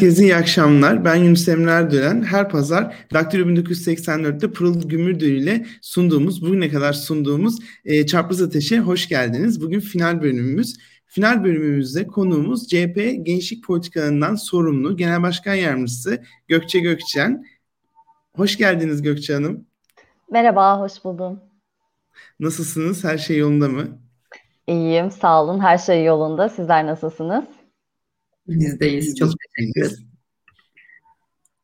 Herkese iyi akşamlar. Ben Yunus Emre Erdören. Her pazar Daktilo 1984'te Pırıl Gümürdür ile sunduğumuz, bugüne kadar sunduğumuz e, Çapraz Ateş'e hoş geldiniz. Bugün final bölümümüz. Final bölümümüzde konuğumuz CHP Gençlik Politikalarından sorumlu Genel Başkan Yardımcısı Gökçe Gökçen. Hoş geldiniz Gökçe Hanım. Merhaba, hoş buldum. Nasılsınız? Her şey yolunda mı? İyiyim, sağ olun. Her şey yolunda. Sizler nasılsınız? Bizdeyiz. Çok teşekkür ederim.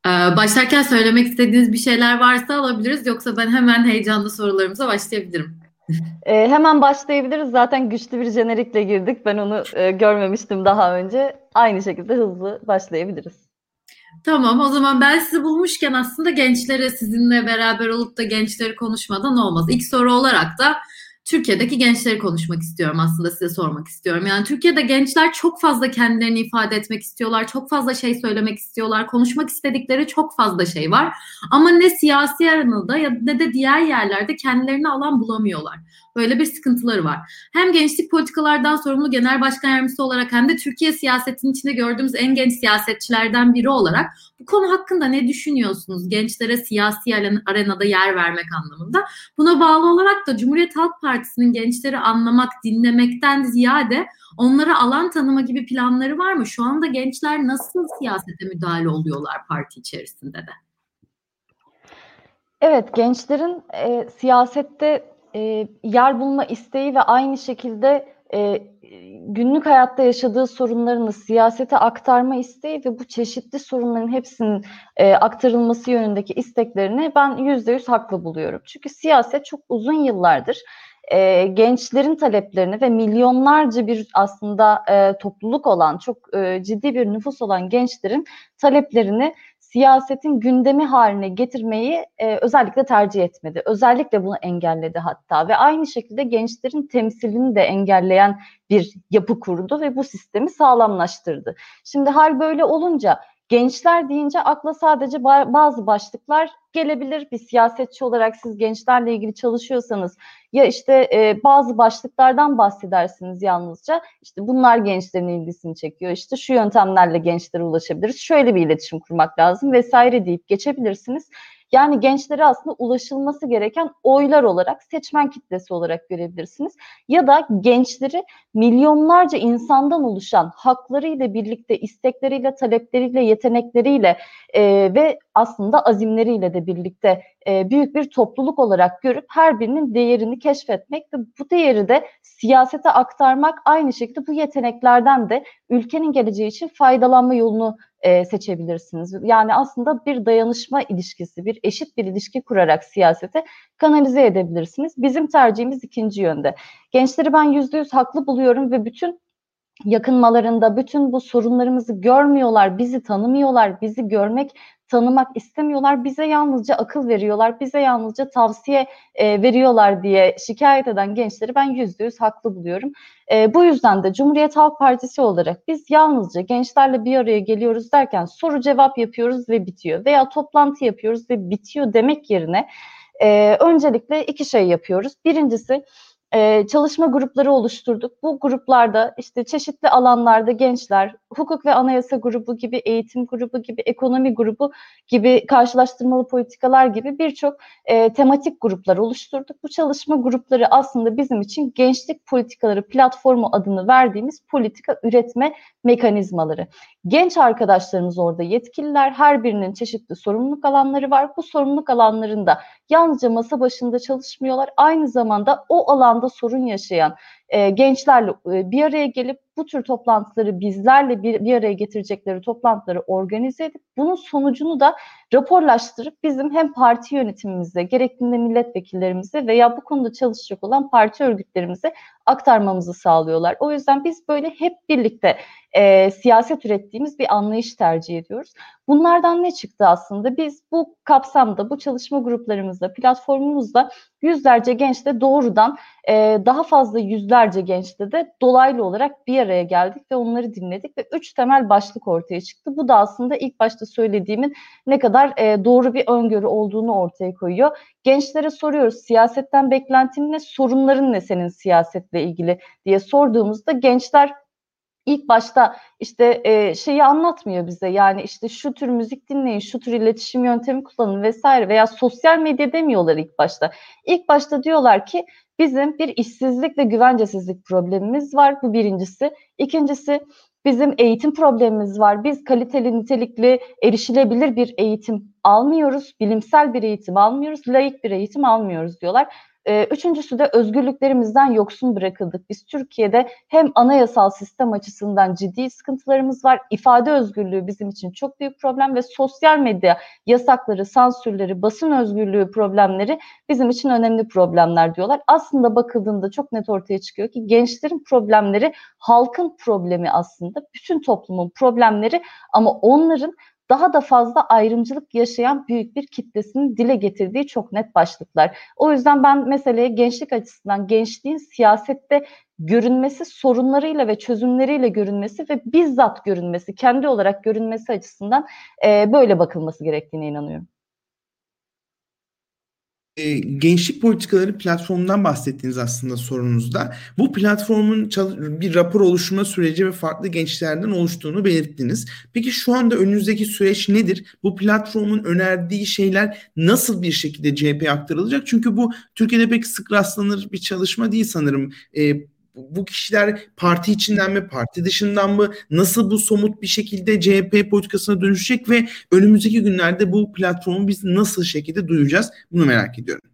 Ee, başlarken söylemek istediğiniz bir şeyler varsa alabiliriz. Yoksa ben hemen heyecanlı sorularımıza başlayabilirim. E, hemen başlayabiliriz. Zaten güçlü bir jenerikle girdik. Ben onu e, görmemiştim daha önce. Aynı şekilde hızlı başlayabiliriz. Tamam o zaman ben sizi bulmuşken aslında gençlere sizinle beraber olup da gençleri konuşmadan olmaz. İlk soru olarak da Türkiye'deki gençleri konuşmak istiyorum aslında size sormak istiyorum. Yani Türkiye'de gençler çok fazla kendilerini ifade etmek istiyorlar, çok fazla şey söylemek istiyorlar, konuşmak istedikleri çok fazla şey var. Ama ne siyasi arenada ya ne de diğer yerlerde kendilerine alan bulamıyorlar. Böyle bir sıkıntıları var. Hem gençlik politikalardan sorumlu genel başkan yardımcısı olarak hem de Türkiye siyasetinin içinde gördüğümüz en genç siyasetçilerden biri olarak bu konu hakkında ne düşünüyorsunuz? Gençlere siyasi arenada yer vermek anlamında. Buna bağlı olarak da Cumhuriyet Halk Partisi'nin gençleri anlamak, dinlemekten ziyade onlara alan tanıma gibi planları var mı? Şu anda gençler nasıl siyasete müdahale oluyorlar parti içerisinde de? Evet, gençlerin e, siyasette e, yer bulma isteği ve aynı şekilde e, günlük hayatta yaşadığı sorunlarını siyasete aktarma isteği ve bu çeşitli sorunların hepsinin e, aktarılması yönündeki isteklerini ben yüzde yüz haklı buluyorum. Çünkü siyaset çok uzun yıllardır e, gençlerin taleplerini ve milyonlarca bir aslında e, topluluk olan, çok e, ciddi bir nüfus olan gençlerin taleplerini siyasetin gündemi haline getirmeyi e, özellikle tercih etmedi. Özellikle bunu engelledi hatta ve aynı şekilde gençlerin temsilini de engelleyen bir yapı kurdu ve bu sistemi sağlamlaştırdı. Şimdi hal böyle olunca Gençler deyince akla sadece bazı başlıklar gelebilir. Bir siyasetçi olarak siz gençlerle ilgili çalışıyorsanız ya işte e, bazı başlıklardan bahsedersiniz yalnızca. İşte bunlar gençlerin ilgisini çekiyor. İşte şu yöntemlerle gençlere ulaşabiliriz. Şöyle bir iletişim kurmak lazım vesaire deyip geçebilirsiniz. Yani gençlere aslında ulaşılması gereken oylar olarak, seçmen kitlesi olarak görebilirsiniz. Ya da gençleri milyonlarca insandan oluşan haklarıyla birlikte, istekleriyle, talepleriyle, yetenekleriyle e, ve aslında azimleriyle de birlikte e, büyük bir topluluk olarak görüp her birinin değerini keşfetmek ve bu değeri de siyasete aktarmak aynı şekilde bu yeteneklerden de ülkenin geleceği için faydalanma yolunu e, seçebilirsiniz. Yani aslında bir dayanışma ilişkisi, bir eşit bir ilişki kurarak siyasete kanalize edebilirsiniz. Bizim tercihimiz ikinci yönde. Gençleri ben yüzde yüz haklı buluyorum ve bütün yakınmalarında bütün bu sorunlarımızı görmüyorlar, bizi tanımıyorlar, bizi görmek tanımak istemiyorlar. Bize yalnızca akıl veriyorlar, bize yalnızca tavsiye e, veriyorlar diye şikayet eden gençleri ben yüzde yüz haklı buluyorum. E, bu yüzden de Cumhuriyet Halk Partisi olarak biz yalnızca gençlerle bir araya geliyoruz derken soru cevap yapıyoruz ve bitiyor veya toplantı yapıyoruz ve bitiyor demek yerine e, öncelikle iki şey yapıyoruz. Birincisi e, çalışma grupları oluşturduk. Bu gruplarda işte çeşitli alanlarda gençler, hukuk ve anayasa grubu gibi, eğitim grubu gibi, ekonomi grubu gibi, karşılaştırmalı politikalar gibi birçok e, tematik gruplar oluşturduk. Bu çalışma grupları aslında bizim için gençlik politikaları platformu adını verdiğimiz politika üretme mekanizmaları. Genç arkadaşlarımız orada yetkililer, her birinin çeşitli sorumluluk alanları var. Bu sorumluluk alanlarında yalnızca masa başında çalışmıyorlar. Aynı zamanda o alanda sorun yaşayan e, gençlerle e, bir araya gelip bu tür toplantıları bizlerle bir, bir araya getirecekleri toplantıları organize edip bunun sonucunu da raporlaştırıp bizim hem parti yönetimimize gerektiğinde milletvekillerimize veya bu konuda çalışacak olan parti örgütlerimize aktarmamızı sağlıyorlar. O yüzden biz böyle hep birlikte e, siyaset ürettiğimiz bir anlayış tercih ediyoruz. Bunlardan ne çıktı aslında? Biz bu kapsamda, bu çalışma gruplarımızda, platformumuzda yüzlerce gençle doğrudan e, daha fazla yüzlerce gençle de dolaylı olarak bir araya geldik ve onları dinledik ve üç temel başlık ortaya çıktı. Bu da aslında ilk başta söylediğimin ne kadar e, doğru bir öngörü olduğunu ortaya koyuyor. Gençlere soruyoruz siyasetten beklentin ne, sorunların ne senin siyasetle ilgili diye sorduğumuzda gençler ilk başta işte e, şeyi anlatmıyor bize yani işte şu tür müzik dinleyin, şu tür iletişim yöntemi kullanın vesaire veya sosyal medya demiyorlar ilk başta. İlk başta diyorlar ki bizim bir işsizlik ve güvencesizlik problemimiz var bu birincisi. İkincisi bizim eğitim problemimiz var. Biz kaliteli, nitelikli, erişilebilir bir eğitim almıyoruz, bilimsel bir eğitim almıyoruz, layık bir eğitim almıyoruz diyorlar. Ee, üçüncüsü de özgürlüklerimizden yoksun bırakıldık. Biz Türkiye'de hem anayasal sistem açısından ciddi sıkıntılarımız var. İfade özgürlüğü bizim için çok büyük problem ve sosyal medya yasakları, sansürleri, basın özgürlüğü problemleri bizim için önemli problemler diyorlar. Aslında bakıldığında çok net ortaya çıkıyor ki gençlerin problemleri halkın problemi aslında. Bütün toplumun problemleri ama onların daha da fazla ayrımcılık yaşayan büyük bir kitlesinin dile getirdiği çok net başlıklar. O yüzden ben meseleye gençlik açısından gençliğin siyasette görünmesi, sorunlarıyla ve çözümleriyle görünmesi ve bizzat görünmesi, kendi olarak görünmesi açısından e, böyle bakılması gerektiğine inanıyorum e, gençlik politikaları platformundan bahsettiğiniz aslında sorunuzda. Bu platformun bir rapor oluşturma süreci ve farklı gençlerden oluştuğunu belirttiniz. Peki şu anda önünüzdeki süreç nedir? Bu platformun önerdiği şeyler nasıl bir şekilde CHP'ye aktarılacak? Çünkü bu Türkiye'de pek sık rastlanır bir çalışma değil sanırım. E, bu kişiler parti içinden mi, parti dışından mı, nasıl bu somut bir şekilde CHP politikasına dönüşecek ve önümüzdeki günlerde bu platformu biz nasıl şekilde duyacağız? Bunu merak ediyorum.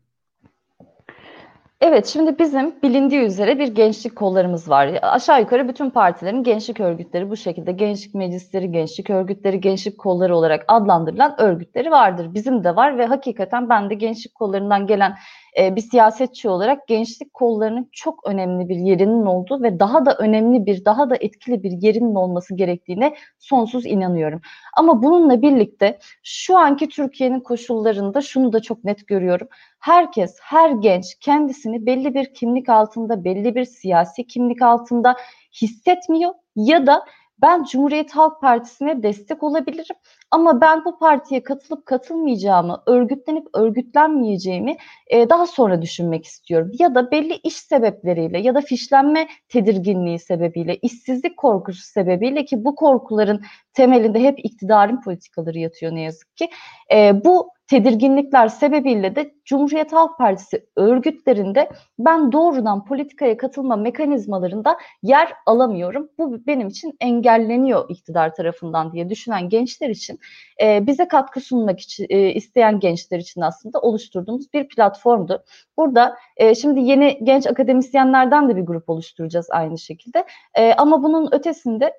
Evet, şimdi bizim bilindiği üzere bir gençlik kollarımız var. Aşağı yukarı bütün partilerin gençlik örgütleri bu şekilde gençlik meclisleri, gençlik örgütleri, gençlik kolları olarak adlandırılan örgütleri vardır. Bizim de var ve hakikaten ben de gençlik kollarından gelen e, bir siyasetçi olarak gençlik kollarının çok önemli bir yerinin olduğu ve daha da önemli bir, daha da etkili bir yerinin olması gerektiğine sonsuz inanıyorum. Ama bununla birlikte şu anki Türkiye'nin koşullarında şunu da çok net görüyorum. Herkes, her genç kendisini belli bir kimlik altında, belli bir siyasi kimlik altında hissetmiyor ya da ben Cumhuriyet Halk Partisi'ne destek olabilirim ama ben bu partiye katılıp katılmayacağımı, örgütlenip örgütlenmeyeceğimi e, daha sonra düşünmek istiyorum. Ya da belli iş sebepleriyle ya da fişlenme tedirginliği sebebiyle, işsizlik korkusu sebebiyle ki bu korkuların temelinde hep iktidarın politikaları yatıyor ne yazık ki. E, bu tedirginlikler sebebiyle de Cumhuriyet Halk Partisi örgütlerinde ben doğrudan politikaya katılma mekanizmalarında yer alamıyorum. Bu benim için engelleniyor iktidar tarafından diye düşünen gençler için e, bize katkı sunmak için e, isteyen gençler için aslında oluşturduğumuz bir platformdu. Burada e, şimdi yeni genç akademisyenlerden de bir grup oluşturacağız aynı şekilde. E, ama bunun ötesinde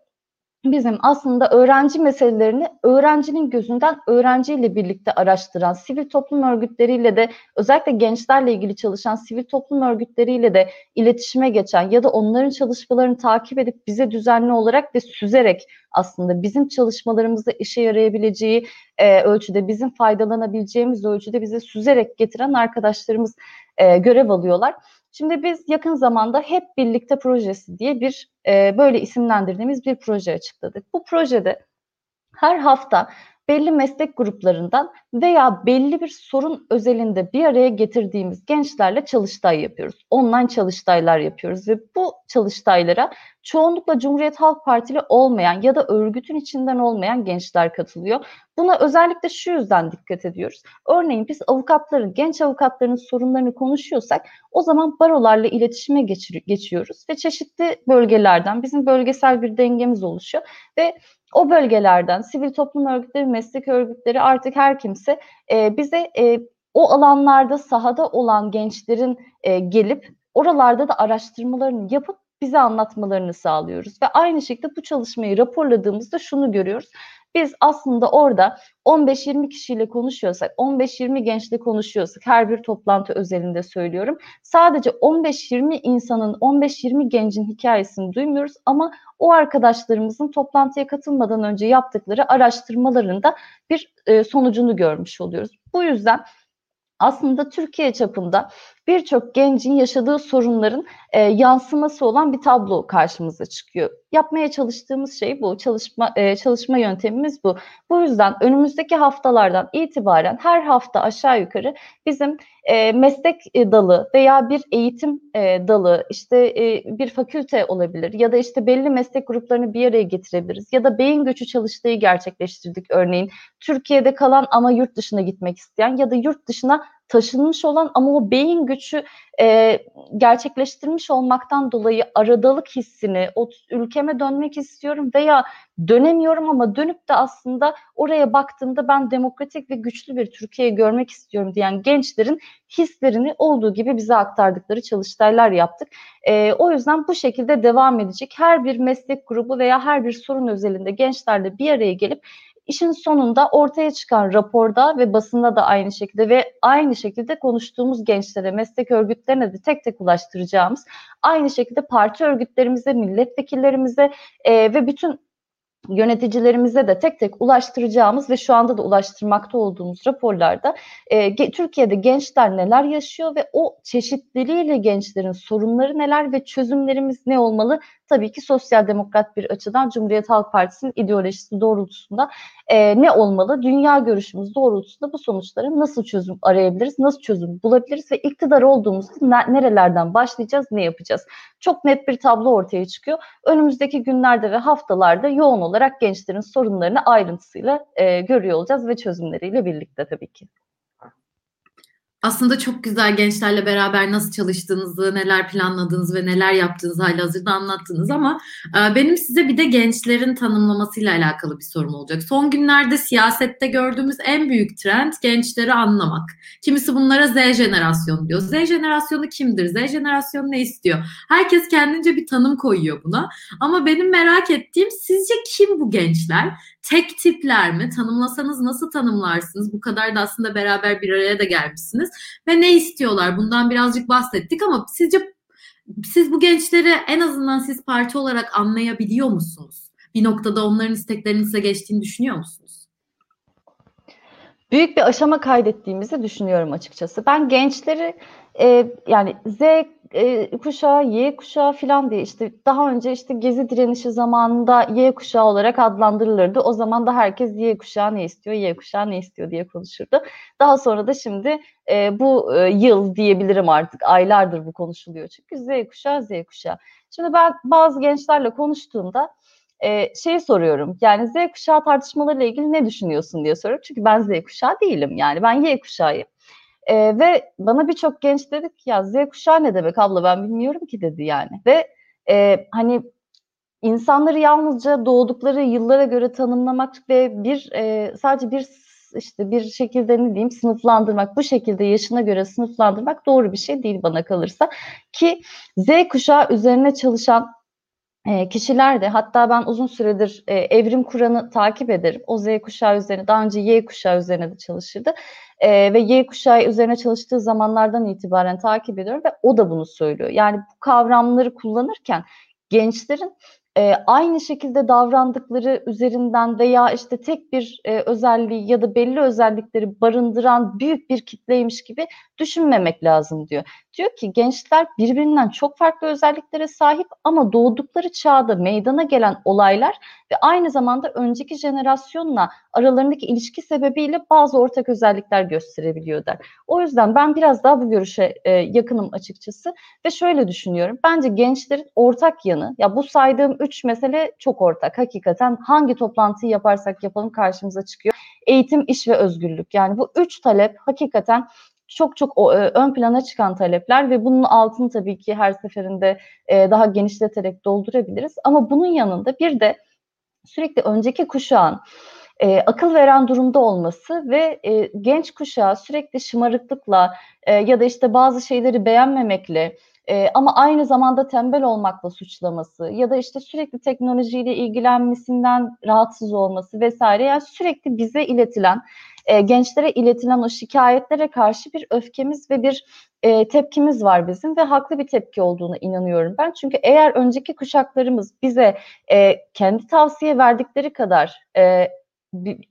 bizim aslında öğrenci meselelerini öğrencinin gözünden öğrenciyle birlikte araştıran, sivil toplum örgütleriyle de özellikle gençlerle ilgili çalışan sivil toplum örgütleriyle de iletişime geçen ya da onların çalışmalarını takip edip bize düzenli olarak ve süzerek aslında bizim çalışmalarımızda işe yarayabileceği e, ölçüde, bizim faydalanabileceğimiz ölçüde bize süzerek getiren arkadaşlarımız e, görev alıyorlar. Şimdi biz yakın zamanda Hep Birlikte Projesi diye bir e, böyle isimlendirdiğimiz bir proje açıkladık. Bu projede her hafta belli meslek gruplarından veya belli bir sorun özelinde bir araya getirdiğimiz gençlerle çalıştay yapıyoruz. Online çalıştaylar yapıyoruz ve bu çalıştaylara çoğunlukla Cumhuriyet Halk Partili olmayan ya da örgütün içinden olmayan gençler katılıyor. Buna özellikle şu yüzden dikkat ediyoruz. Örneğin biz avukatların, genç avukatların sorunlarını konuşuyorsak o zaman barolarla iletişime geçiyoruz ve çeşitli bölgelerden bizim bölgesel bir dengemiz oluşuyor ve o bölgelerden sivil toplum örgütleri, meslek örgütleri artık her kimse e, bize e, o alanlarda sahada olan gençlerin e, gelip oralarda da araştırmalarını yapıp bize anlatmalarını sağlıyoruz. Ve aynı şekilde bu çalışmayı raporladığımızda şunu görüyoruz. Biz aslında orada 15-20 kişiyle konuşuyorsak, 15-20 gençle konuşuyorsak, her bir toplantı özelinde söylüyorum. Sadece 15-20 insanın, 15-20 gencin hikayesini duymuyoruz ama o arkadaşlarımızın toplantıya katılmadan önce yaptıkları araştırmalarında bir e, sonucunu görmüş oluyoruz. Bu yüzden aslında Türkiye çapında birçok gencin yaşadığı sorunların e, yansıması olan bir tablo karşımıza çıkıyor. Yapmaya çalıştığımız şey bu, çalışma e, çalışma yöntemimiz bu. Bu yüzden önümüzdeki haftalardan itibaren her hafta aşağı yukarı bizim e, meslek e, dalı veya bir eğitim e, dalı, işte e, bir fakülte olabilir ya da işte belli meslek gruplarını bir araya getirebiliriz ya da beyin göçü çalıştayı gerçekleştirdik örneğin. Türkiye'de kalan ama yurt dışına gitmek isteyen ya da yurt dışına taşınmış olan ama o beyin gücü e, gerçekleştirmiş olmaktan dolayı aradalık hissini, o ülkeme dönmek istiyorum veya dönemiyorum ama dönüp de aslında oraya baktığımda ben demokratik ve güçlü bir Türkiye'yi görmek istiyorum diyen gençlerin hislerini olduğu gibi bize aktardıkları çalıştaylar yaptık. E, o yüzden bu şekilde devam edecek. Her bir meslek grubu veya her bir sorun özelinde gençlerle bir araya gelip İşin sonunda ortaya çıkan raporda ve basında da aynı şekilde ve aynı şekilde konuştuğumuz gençlere, meslek örgütlerine de tek tek ulaştıracağımız, aynı şekilde parti örgütlerimize, milletvekillerimize e, ve bütün yöneticilerimize de tek tek ulaştıracağımız ve şu anda da ulaştırmakta olduğumuz raporlarda e, Türkiye'de gençler neler yaşıyor ve o çeşitliliğiyle gençlerin sorunları neler ve çözümlerimiz ne olmalı tabii ki sosyal demokrat bir açıdan Cumhuriyet Halk Partisi'nin ideolojisi doğrultusunda e, ne olmalı? Dünya görüşümüz doğrultusunda bu sonuçlara nasıl çözüm arayabiliriz, nasıl çözüm bulabiliriz ve iktidar olduğumuzda ne, nerelerden başlayacağız, ne yapacağız? Çok net bir tablo ortaya çıkıyor. Önümüzdeki günlerde ve haftalarda yoğun olarak gençlerin sorunlarını ayrıntısıyla e, görüyor olacağız ve çözümleriyle birlikte tabii ki aslında çok güzel gençlerle beraber nasıl çalıştığınızı, neler planladığınızı ve neler yaptığınızı hala hazırda anlattınız ama e, benim size bir de gençlerin tanımlamasıyla alakalı bir sorum olacak. Son günlerde siyasette gördüğümüz en büyük trend gençleri anlamak. Kimisi bunlara Z jenerasyonu diyor. Z jenerasyonu kimdir? Z jenerasyonu ne istiyor? Herkes kendince bir tanım koyuyor buna. Ama benim merak ettiğim sizce kim bu gençler? Tek tipler mi? Tanımlasanız nasıl tanımlarsınız? Bu kadar da aslında beraber bir araya da gelmişsiniz. Ve ne istiyorlar? Bundan birazcık bahsettik ama sizce siz bu gençleri en azından siz parti olarak anlayabiliyor musunuz? Bir noktada onların isteklerinin size geçtiğini düşünüyor musunuz? Büyük bir aşama kaydettiğimizi düşünüyorum açıkçası. Ben gençleri e, yani Z e, kuşağı, Y kuşağı falan diye işte daha önce işte gezi direnişi zamanında Y kuşağı olarak adlandırılırdı. O zaman da herkes Y kuşağı ne istiyor, Y kuşağı ne istiyor diye konuşurdu. Daha sonra da şimdi e, bu e, yıl diyebilirim artık aylardır bu konuşuluyor. Çünkü Z kuşağı, Z kuşağı. Şimdi ben bazı gençlerle konuştuğumda e, şeyi soruyorum. Yani Z kuşağı tartışmalarıyla ilgili ne düşünüyorsun diye soruyorum. Çünkü ben Z kuşağı değilim yani ben Y kuşağıyım. E, ve bana birçok genç dedik ya Z kuşağı ne demek abla ben bilmiyorum ki dedi yani. Ve e, hani insanları yalnızca doğdukları yıllara göre tanımlamak ve bir e, sadece bir işte bir şekilde ne diyeyim sınıflandırmak, bu şekilde yaşına göre sınıflandırmak doğru bir şey değil bana kalırsa. Ki Z kuşağı üzerine çalışan e, kişiler de hatta ben uzun süredir e, Evrim Kur'an'ı takip ederim. O Z kuşağı üzerine daha önce Y kuşağı üzerine de çalışırdı. E, ve Y kuşağı üzerine çalıştığı zamanlardan itibaren takip ediyorum ve o da bunu söylüyor. Yani bu kavramları kullanırken gençlerin e, aynı şekilde davrandıkları üzerinden veya işte tek bir e, özelliği ya da belli özellikleri barındıran büyük bir kitleymiş gibi düşünmemek lazım diyor. Diyor ki gençler birbirinden çok farklı özelliklere sahip ama doğdukları çağda meydana gelen olaylar ve aynı zamanda önceki jenerasyonla aralarındaki ilişki sebebiyle bazı ortak özellikler gösterebiliyor der. O yüzden ben biraz daha bu görüşe e, yakınım açıkçası ve şöyle düşünüyorum. Bence gençlerin ortak yanı ya bu saydığım üç mesele çok ortak. Hakikaten hangi toplantıyı yaparsak yapalım karşımıza çıkıyor. Eğitim, iş ve özgürlük. Yani bu üç talep hakikaten çok çok e, ön plana çıkan talepler ve bunun altını tabii ki her seferinde e, daha genişleterek doldurabiliriz. Ama bunun yanında bir de sürekli önceki kuşağın e, akıl veren durumda olması ve e, genç kuşağı sürekli şımarıklıkla e, ya da işte bazı şeyleri beğenmemekle e, ama aynı zamanda tembel olmakla suçlaması ya da işte sürekli teknolojiyle ilgilenmesinden rahatsız olması vesaire yani sürekli bize iletilen e, gençlere iletilen o şikayetlere karşı bir öfkemiz ve bir e, tepkimiz var bizim ve haklı bir tepki olduğunu inanıyorum ben. Çünkü eğer önceki kuşaklarımız bize e, kendi tavsiye verdikleri kadar e,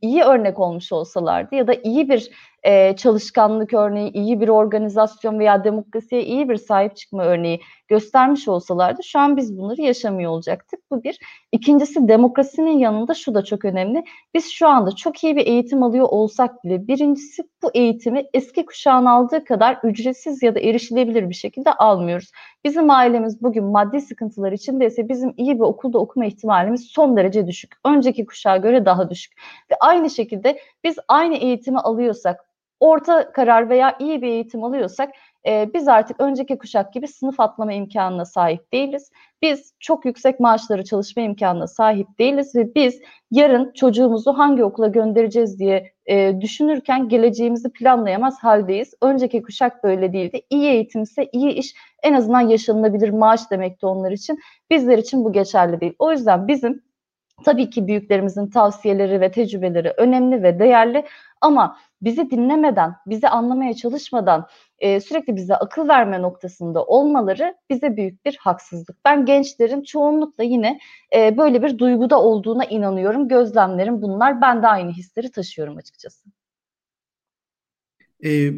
iyi örnek olmuş olsalardı ya da iyi bir e, çalışkanlık örneği, iyi bir organizasyon veya demokrasiye iyi bir sahip çıkma örneği göstermiş olsalardı şu an biz bunları yaşamıyor olacaktık. Bu bir. İkincisi demokrasinin yanında şu da çok önemli. Biz şu anda çok iyi bir eğitim alıyor olsak bile birincisi bu eğitimi eski kuşağın aldığı kadar ücretsiz ya da erişilebilir bir şekilde almıyoruz. Bizim ailemiz bugün maddi sıkıntılar içindeyse bizim iyi bir okulda okuma ihtimalimiz son derece düşük. Önceki kuşağa göre daha düşük. Ve aynı şekilde biz aynı eğitimi alıyorsak, orta karar veya iyi bir eğitim alıyorsak e, biz artık önceki kuşak gibi sınıf atlama imkanına sahip değiliz. Biz çok yüksek maaşları çalışma imkanına sahip değiliz ve biz yarın çocuğumuzu hangi okula göndereceğiz diye e, düşünürken geleceğimizi planlayamaz haldeyiz. Önceki kuşak böyle değildi. İyi eğitim ise iyi iş en azından yaşanılabilir maaş demekti onlar için. Bizler için bu geçerli değil. O yüzden bizim Tabii ki büyüklerimizin tavsiyeleri ve tecrübeleri önemli ve değerli ama bizi dinlemeden, bizi anlamaya çalışmadan e, sürekli bize akıl verme noktasında olmaları bize büyük bir haksızlık. Ben gençlerin çoğunlukla yine e, böyle bir duyguda olduğuna inanıyorum. Gözlemlerim bunlar. Ben de aynı hisleri taşıyorum açıkçası. E,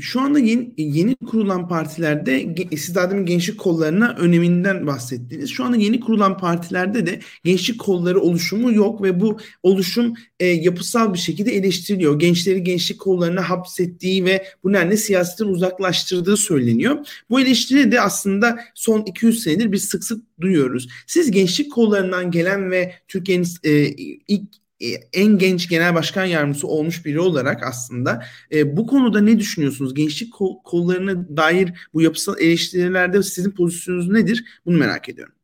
şu anda yeni, yeni kurulan partilerde siz daha demin gençlik kollarına öneminden bahsettiniz. Şu anda yeni kurulan partilerde de gençlik kolları oluşumu yok ve bu oluşum e, yapısal bir şekilde eleştiriliyor. Gençleri gençlik kollarına hapsettiği ve bu nedenle siyasetten uzaklaştırdığı söyleniyor. Bu eleştiri de aslında son 200 senedir biz sık sık duyuyoruz. Siz gençlik kollarından gelen ve Türkiye'nin e, ilk en genç genel başkan yardımcısı olmuş biri olarak aslında e, bu konuda ne düşünüyorsunuz? Gençlik kol, kollarına dair bu yapısal eleştirilerde sizin pozisyonunuz nedir? Bunu merak ediyorum.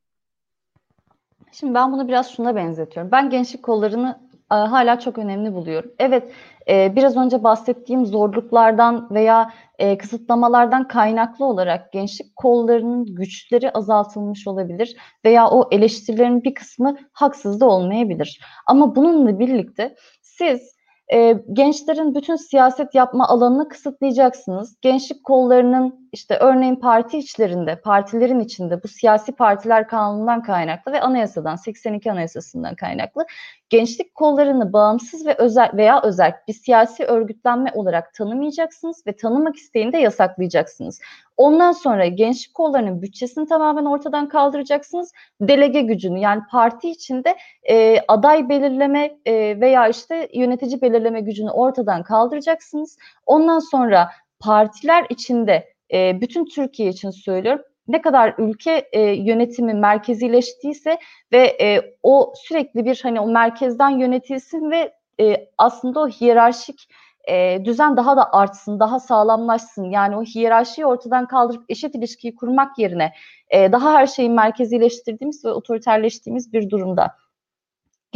Şimdi ben bunu biraz şuna benzetiyorum. Ben gençlik kollarını e, hala çok önemli buluyorum. Evet, e, biraz önce bahsettiğim zorluklardan veya e, kısıtlamalardan kaynaklı olarak gençlik kollarının güçleri azaltılmış olabilir veya o eleştirilerin bir kısmı haksız da olmayabilir. Ama bununla birlikte siz e, gençlerin bütün siyaset yapma alanını kısıtlayacaksınız. Gençlik kollarının işte örneğin parti içlerinde, partilerin içinde bu siyasi partiler kanunundan kaynaklı ve anayasadan 82 anayasasından kaynaklı gençlik kollarını bağımsız ve özel veya özel bir siyasi örgütlenme olarak tanımayacaksınız ve tanımak isteyinde yasaklayacaksınız. Ondan sonra gençlik kollarının bütçesini tamamen ortadan kaldıracaksınız. Delege gücünü yani parti içinde e, aday belirleme e, veya işte yönetici belirleme gücünü ortadan kaldıracaksınız. Ondan sonra partiler içinde e, bütün Türkiye için söylüyorum ne kadar ülke e, yönetimi merkezileştiyse ve e, o sürekli bir hani o merkezden yönetilsin ve e, aslında o hiyerarşik e, düzen daha da artsın, daha sağlamlaşsın. Yani o hiyerarşiyi ortadan kaldırıp eşit ilişkiyi kurmak yerine e, daha her şeyi merkezileştirdiğimiz ve otoriterleştiğimiz bir durumda.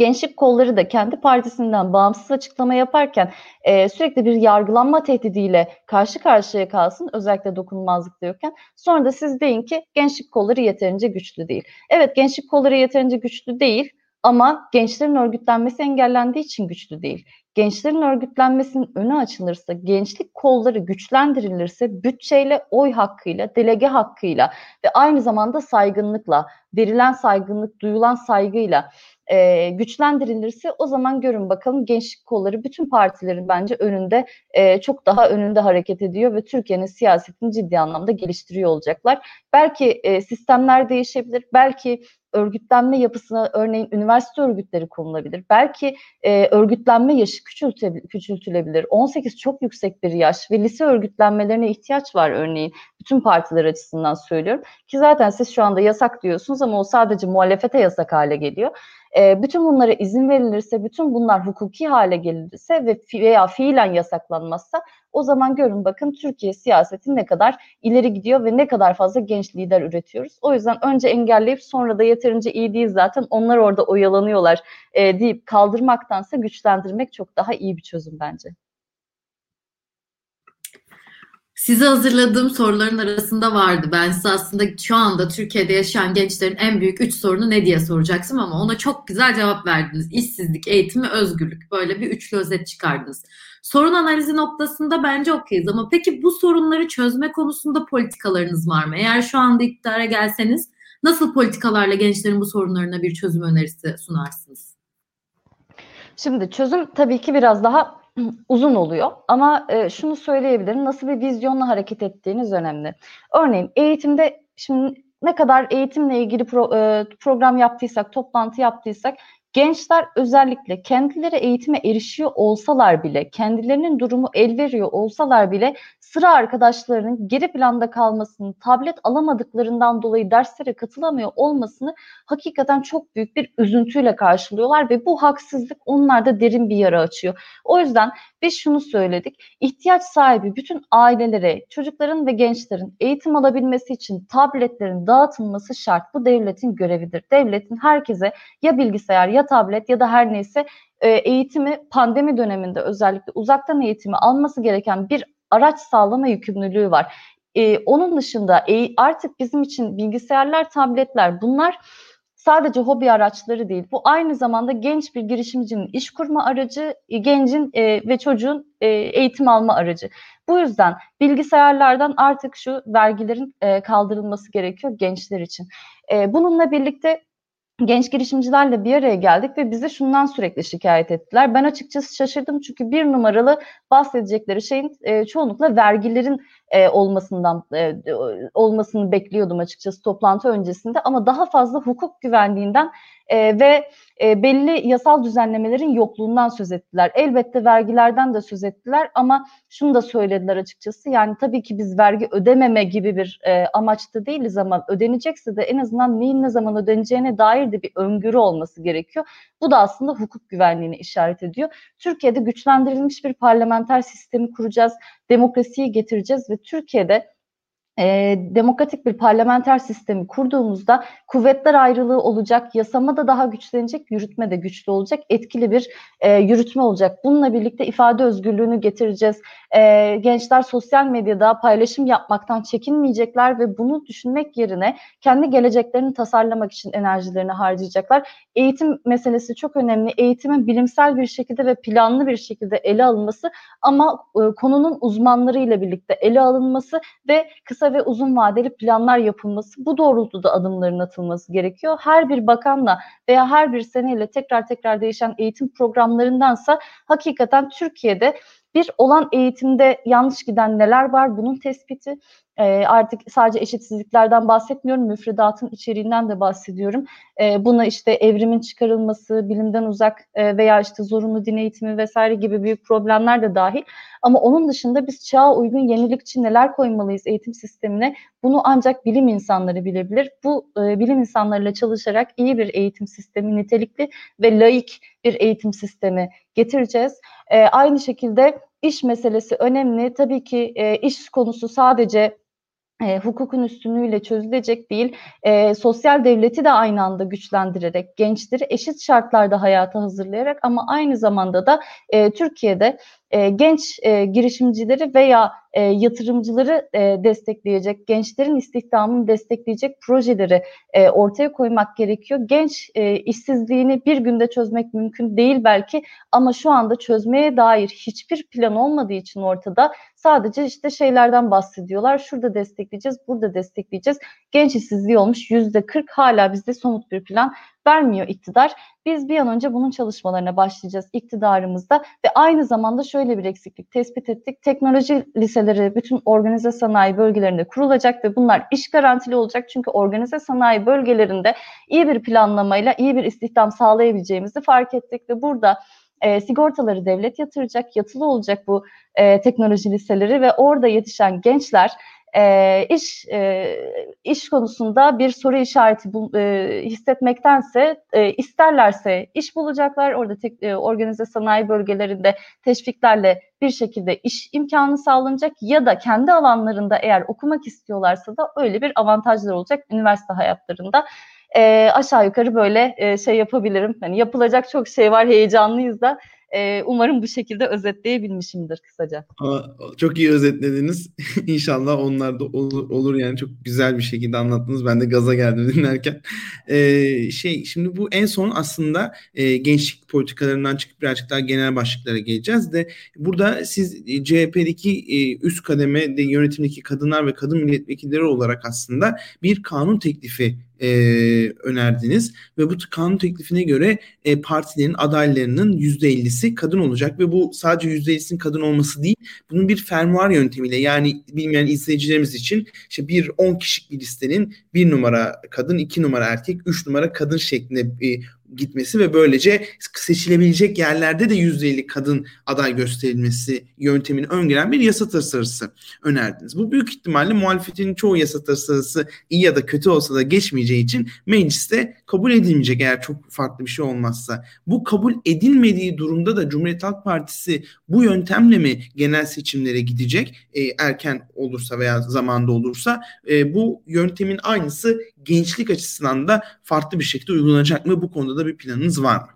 Gençlik kolları da kendi partisinden bağımsız açıklama yaparken e, sürekli bir yargılanma tehdidiyle karşı karşıya kalsın özellikle dokunulmazlık diyorken sonra da siz deyin ki gençlik kolları yeterince güçlü değil. Evet gençlik kolları yeterince güçlü değil ama gençlerin örgütlenmesi engellendiği için güçlü değil. Gençlerin örgütlenmesinin önü açılırsa, gençlik kolları güçlendirilirse bütçeyle, oy hakkıyla, delege hakkıyla ve aynı zamanda saygınlıkla, verilen saygınlık, duyulan saygıyla e, güçlendirilirse o zaman görün bakalım gençlik kolları bütün partilerin bence önünde e, çok daha önünde hareket ediyor ve Türkiye'nin siyasetini ciddi anlamda geliştiriyor olacaklar. Belki e, sistemler değişebilir, belki örgütlenme yapısına örneğin üniversite örgütleri konulabilir. Belki e, örgütlenme yaşı küçültülebilir. 18 çok yüksek bir yaş ve lise örgütlenmelerine ihtiyaç var örneğin. Bütün partiler açısından söylüyorum. Ki zaten siz şu anda yasak diyorsunuz ama o sadece muhalefete yasak hale geliyor. E, bütün bunlara izin verilirse, bütün bunlar hukuki hale gelirse ve fi veya fiilen yasaklanmazsa o zaman görün bakın Türkiye siyaseti ne kadar ileri gidiyor ve ne kadar fazla genç lider üretiyoruz. O yüzden önce engelleyip sonra da yeterince iyi değil zaten onlar orada oyalanıyorlar e, deyip kaldırmaktansa güçlendirmek çok daha iyi bir çözüm bence. Size hazırladığım soruların arasında vardı. Ben size aslında şu anda Türkiye'de yaşayan gençlerin en büyük üç sorunu ne diye soracaksın ama ona çok güzel cevap verdiniz. İşsizlik, eğitim ve özgürlük. Böyle bir üçlü özet çıkardınız. Sorun analizi noktasında bence okeyiz ama peki bu sorunları çözme konusunda politikalarınız var mı? Eğer şu anda iktidara gelseniz nasıl politikalarla gençlerin bu sorunlarına bir çözüm önerisi sunarsınız? Şimdi çözüm tabii ki biraz daha uzun oluyor. Ama e, şunu söyleyebilirim, nasıl bir vizyonla hareket ettiğiniz önemli. Örneğin eğitimde şimdi ne kadar eğitimle ilgili pro, e, program yaptıysak, toplantı yaptıysak Gençler özellikle kendileri eğitime erişiyor olsalar bile, kendilerinin durumu el veriyor olsalar bile sıra arkadaşlarının geri planda kalmasını, tablet alamadıklarından dolayı derslere katılamıyor olmasını hakikaten çok büyük bir üzüntüyle karşılıyorlar ve bu haksızlık onlarda derin bir yara açıyor. O yüzden biz şunu söyledik. İhtiyaç sahibi bütün ailelere, çocukların ve gençlerin eğitim alabilmesi için tabletlerin dağıtılması şart. Bu devletin görevidir. Devletin herkese ya bilgisayar ya tablet ya da her neyse e, eğitimi pandemi döneminde özellikle uzaktan eğitimi alması gereken bir araç sağlama yükümlülüğü var. Ee, onun dışında e, artık bizim için bilgisayarlar, tabletler bunlar sadece hobi araçları değil. Bu aynı zamanda genç bir girişimcinin iş kurma aracı, e, gencin e, ve çocuğun e, eğitim alma aracı. Bu yüzden bilgisayarlardan artık şu vergilerin e, kaldırılması gerekiyor gençler için. E, bununla birlikte genç girişimcilerle bir araya geldik ve bize şundan sürekli şikayet ettiler. Ben açıkçası şaşırdım çünkü bir numaralı bahsedecekleri şeyin e, çoğunlukla vergilerin e, olmasından e, olmasını bekliyordum açıkçası toplantı öncesinde ama daha fazla hukuk güvenliğinden e, ve e, belli yasal düzenlemelerin yokluğundan söz ettiler. Elbette vergilerden de söz ettiler ama şunu da söylediler açıkçası. Yani tabii ki biz vergi ödememe gibi bir e, amaçta değiliz ama ödenecekse de en azından neyin ne zaman ödeneceğine dair de bir öngörü olması gerekiyor. Bu da aslında hukuk güvenliğini işaret ediyor. Türkiye'de güçlendirilmiş bir parlamenter sistemi kuracağız, demokrasiyi getireceğiz ve Türkiye'de e, demokratik bir parlamenter sistemi kurduğumuzda kuvvetler ayrılığı olacak, yasama da daha güçlenecek, yürütme de güçlü olacak, etkili bir e, yürütme olacak. Bununla birlikte ifade özgürlüğünü getireceğiz. E, gençler sosyal medyada paylaşım yapmaktan çekinmeyecekler ve bunu düşünmek yerine kendi geleceklerini tasarlamak için enerjilerini harcayacaklar. Eğitim meselesi çok önemli. Eğitimin bilimsel bir şekilde ve planlı bir şekilde ele alınması ama e, konunun uzmanlarıyla birlikte ele alınması ve kısa ve uzun vadeli planlar yapılması, bu doğrultuda adımların atılması gerekiyor. Her bir bakanla veya her bir seneyle tekrar tekrar değişen eğitim programlarındansa hakikaten Türkiye'de bir olan eğitimde yanlış giden neler var bunun tespiti. E, artık sadece eşitsizliklerden bahsetmiyorum, müfredatın içeriğinden de bahsediyorum. E, buna işte evrimin çıkarılması, bilimden uzak e, veya işte zorunlu din eğitimi vesaire gibi büyük problemler de dahil. Ama onun dışında biz çağa uygun yenilikçi neler koymalıyız eğitim sistemine? Bunu ancak bilim insanları bilebilir. Bu e, bilim insanlarıyla çalışarak iyi bir eğitim sistemi, nitelikli ve laik bir eğitim sistemi getireceğiz. E, aynı şekilde iş meselesi önemli. Tabii ki e, iş konusu sadece e, hukukun üstünlüğüyle çözülecek değil, e, sosyal devleti de aynı anda güçlendirerek, gençleri eşit şartlarda hayata hazırlayarak ama aynı zamanda da e, Türkiye'de e, genç e, girişimcileri veya e, yatırımcıları destekleyecek, gençlerin istihdamını destekleyecek projeleri ortaya koymak gerekiyor. Genç işsizliğini bir günde çözmek mümkün değil belki ama şu anda çözmeye dair hiçbir plan olmadığı için ortada sadece işte şeylerden bahsediyorlar. Şurada destekleyeceğiz, burada destekleyeceğiz. Genç işsizliği olmuş yüzde 40 hala bizde somut bir plan vermiyor iktidar. Biz bir an önce bunun çalışmalarına başlayacağız iktidarımızda ve aynı zamanda şöyle bir eksiklik tespit ettik. Teknoloji liseleri bütün organize sanayi bölgelerinde kurulacak ve bunlar iş garantili olacak. Çünkü organize sanayi bölgelerinde iyi bir planlamayla iyi bir istihdam sağlayabileceğimizi fark ettik ve burada e, sigortaları devlet yatıracak, yatılı olacak bu e, teknoloji liseleri ve orada yetişen gençler e, iş e, iş konusunda bir soru işareti bu, e, hissetmektense e, isterlerse iş bulacaklar. Orada tek, e, organize sanayi bölgelerinde teşviklerle bir şekilde iş imkanı sağlanacak ya da kendi alanlarında eğer okumak istiyorlarsa da öyle bir avantajlar olacak üniversite hayatlarında. E, aşağı yukarı böyle e, şey yapabilirim. Yani yapılacak çok şey var, heyecanlıyız da e, umarım bu şekilde özetleyebilmişimdir kısaca. Çok iyi özetlediniz. İnşallah onlar da olur, olur yani çok güzel bir şekilde anlattınız. Ben de gaza geldim dinlerken. Ee, şey şimdi bu en son aslında e, gençlik politikalarından çıkıp birazcık daha genel başlıklara geleceğiz de burada siz e, CHP'deki e, üst kademe de yönetimdeki kadınlar ve kadın milletvekilleri olarak aslında bir kanun teklifi e, önerdiniz. Ve bu kanun teklifine göre e, partilerin adaylarının %50'si kadın olacak. Ve bu sadece %50'sinin kadın olması değil bunun bir fermuar yöntemiyle yani bilmeyen izleyicilerimiz için işte bir 10 kişilik bir listenin bir numara kadın, iki numara erkek, üç numara kadın şeklinde bir gitmesi ve böylece seçilebilecek yerlerde de %50 kadın aday gösterilmesi yöntemini öngören bir yasa tasarısı önerdiniz. Bu büyük ihtimalle muhalefetin çoğu yasa tasarısı iyi ya da kötü olsa da geçmeyeceği için mecliste kabul edilmeyecek eğer çok farklı bir şey olmazsa. Bu kabul edilmediği durumda da Cumhuriyet Halk Partisi bu yöntemle mi genel seçimlere gidecek? E, erken olursa veya zamanda olursa e, bu yöntemin aynısı gençlik açısından da farklı bir şekilde uygulanacak mı? Bu konuda da bir planınız var mı?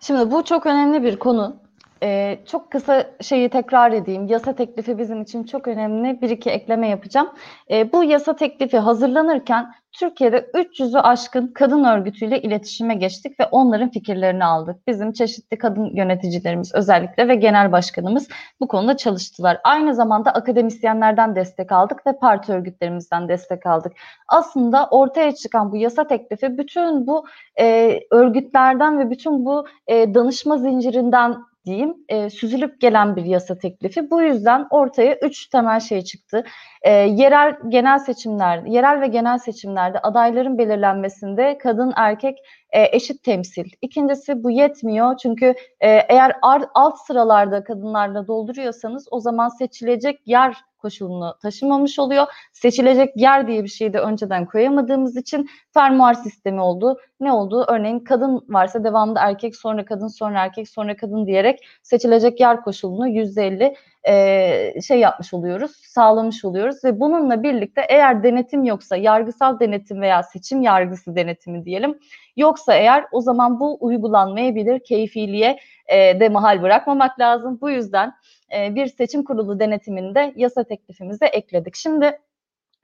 Şimdi bu çok önemli bir konu. Ee, çok kısa şeyi tekrar edeyim. Yasa teklifi bizim için çok önemli. Bir iki ekleme yapacağım. Ee, bu yasa teklifi hazırlanırken Türkiye'de 300'ü aşkın kadın örgütüyle iletişime geçtik ve onların fikirlerini aldık. Bizim çeşitli kadın yöneticilerimiz özellikle ve genel başkanımız bu konuda çalıştılar. Aynı zamanda akademisyenlerden destek aldık ve parti örgütlerimizden destek aldık. Aslında ortaya çıkan bu yasa teklifi bütün bu e, örgütlerden ve bütün bu e, danışma zincirinden diyeyim e, süzülüp gelen bir yasa teklifi. Bu yüzden ortaya üç temel şey çıktı. E, yerel genel seçimler, yerel ve genel seçimlerde adayların belirlenmesinde kadın erkek e, eşit temsil. İkincisi bu yetmiyor çünkü e, eğer alt sıralarda kadınlarla dolduruyorsanız o zaman seçilecek yer koşulunu taşımamış oluyor. Seçilecek yer diye bir şeyi de önceden koyamadığımız için fermuar sistemi oldu. Ne oldu? Örneğin kadın varsa devamlı erkek sonra kadın sonra erkek sonra kadın diyerek seçilecek yer koşulunu %50 e, şey yapmış oluyoruz, sağlamış oluyoruz ve bununla birlikte eğer denetim yoksa, yargısal denetim veya seçim yargısı denetimi diyelim, yoksa eğer o zaman bu uygulanmayabilir, keyfiliğe e, de mahal bırakmamak lazım. Bu yüzden e, bir seçim kurulu denetiminde yasa teklifimize ekledik. Şimdi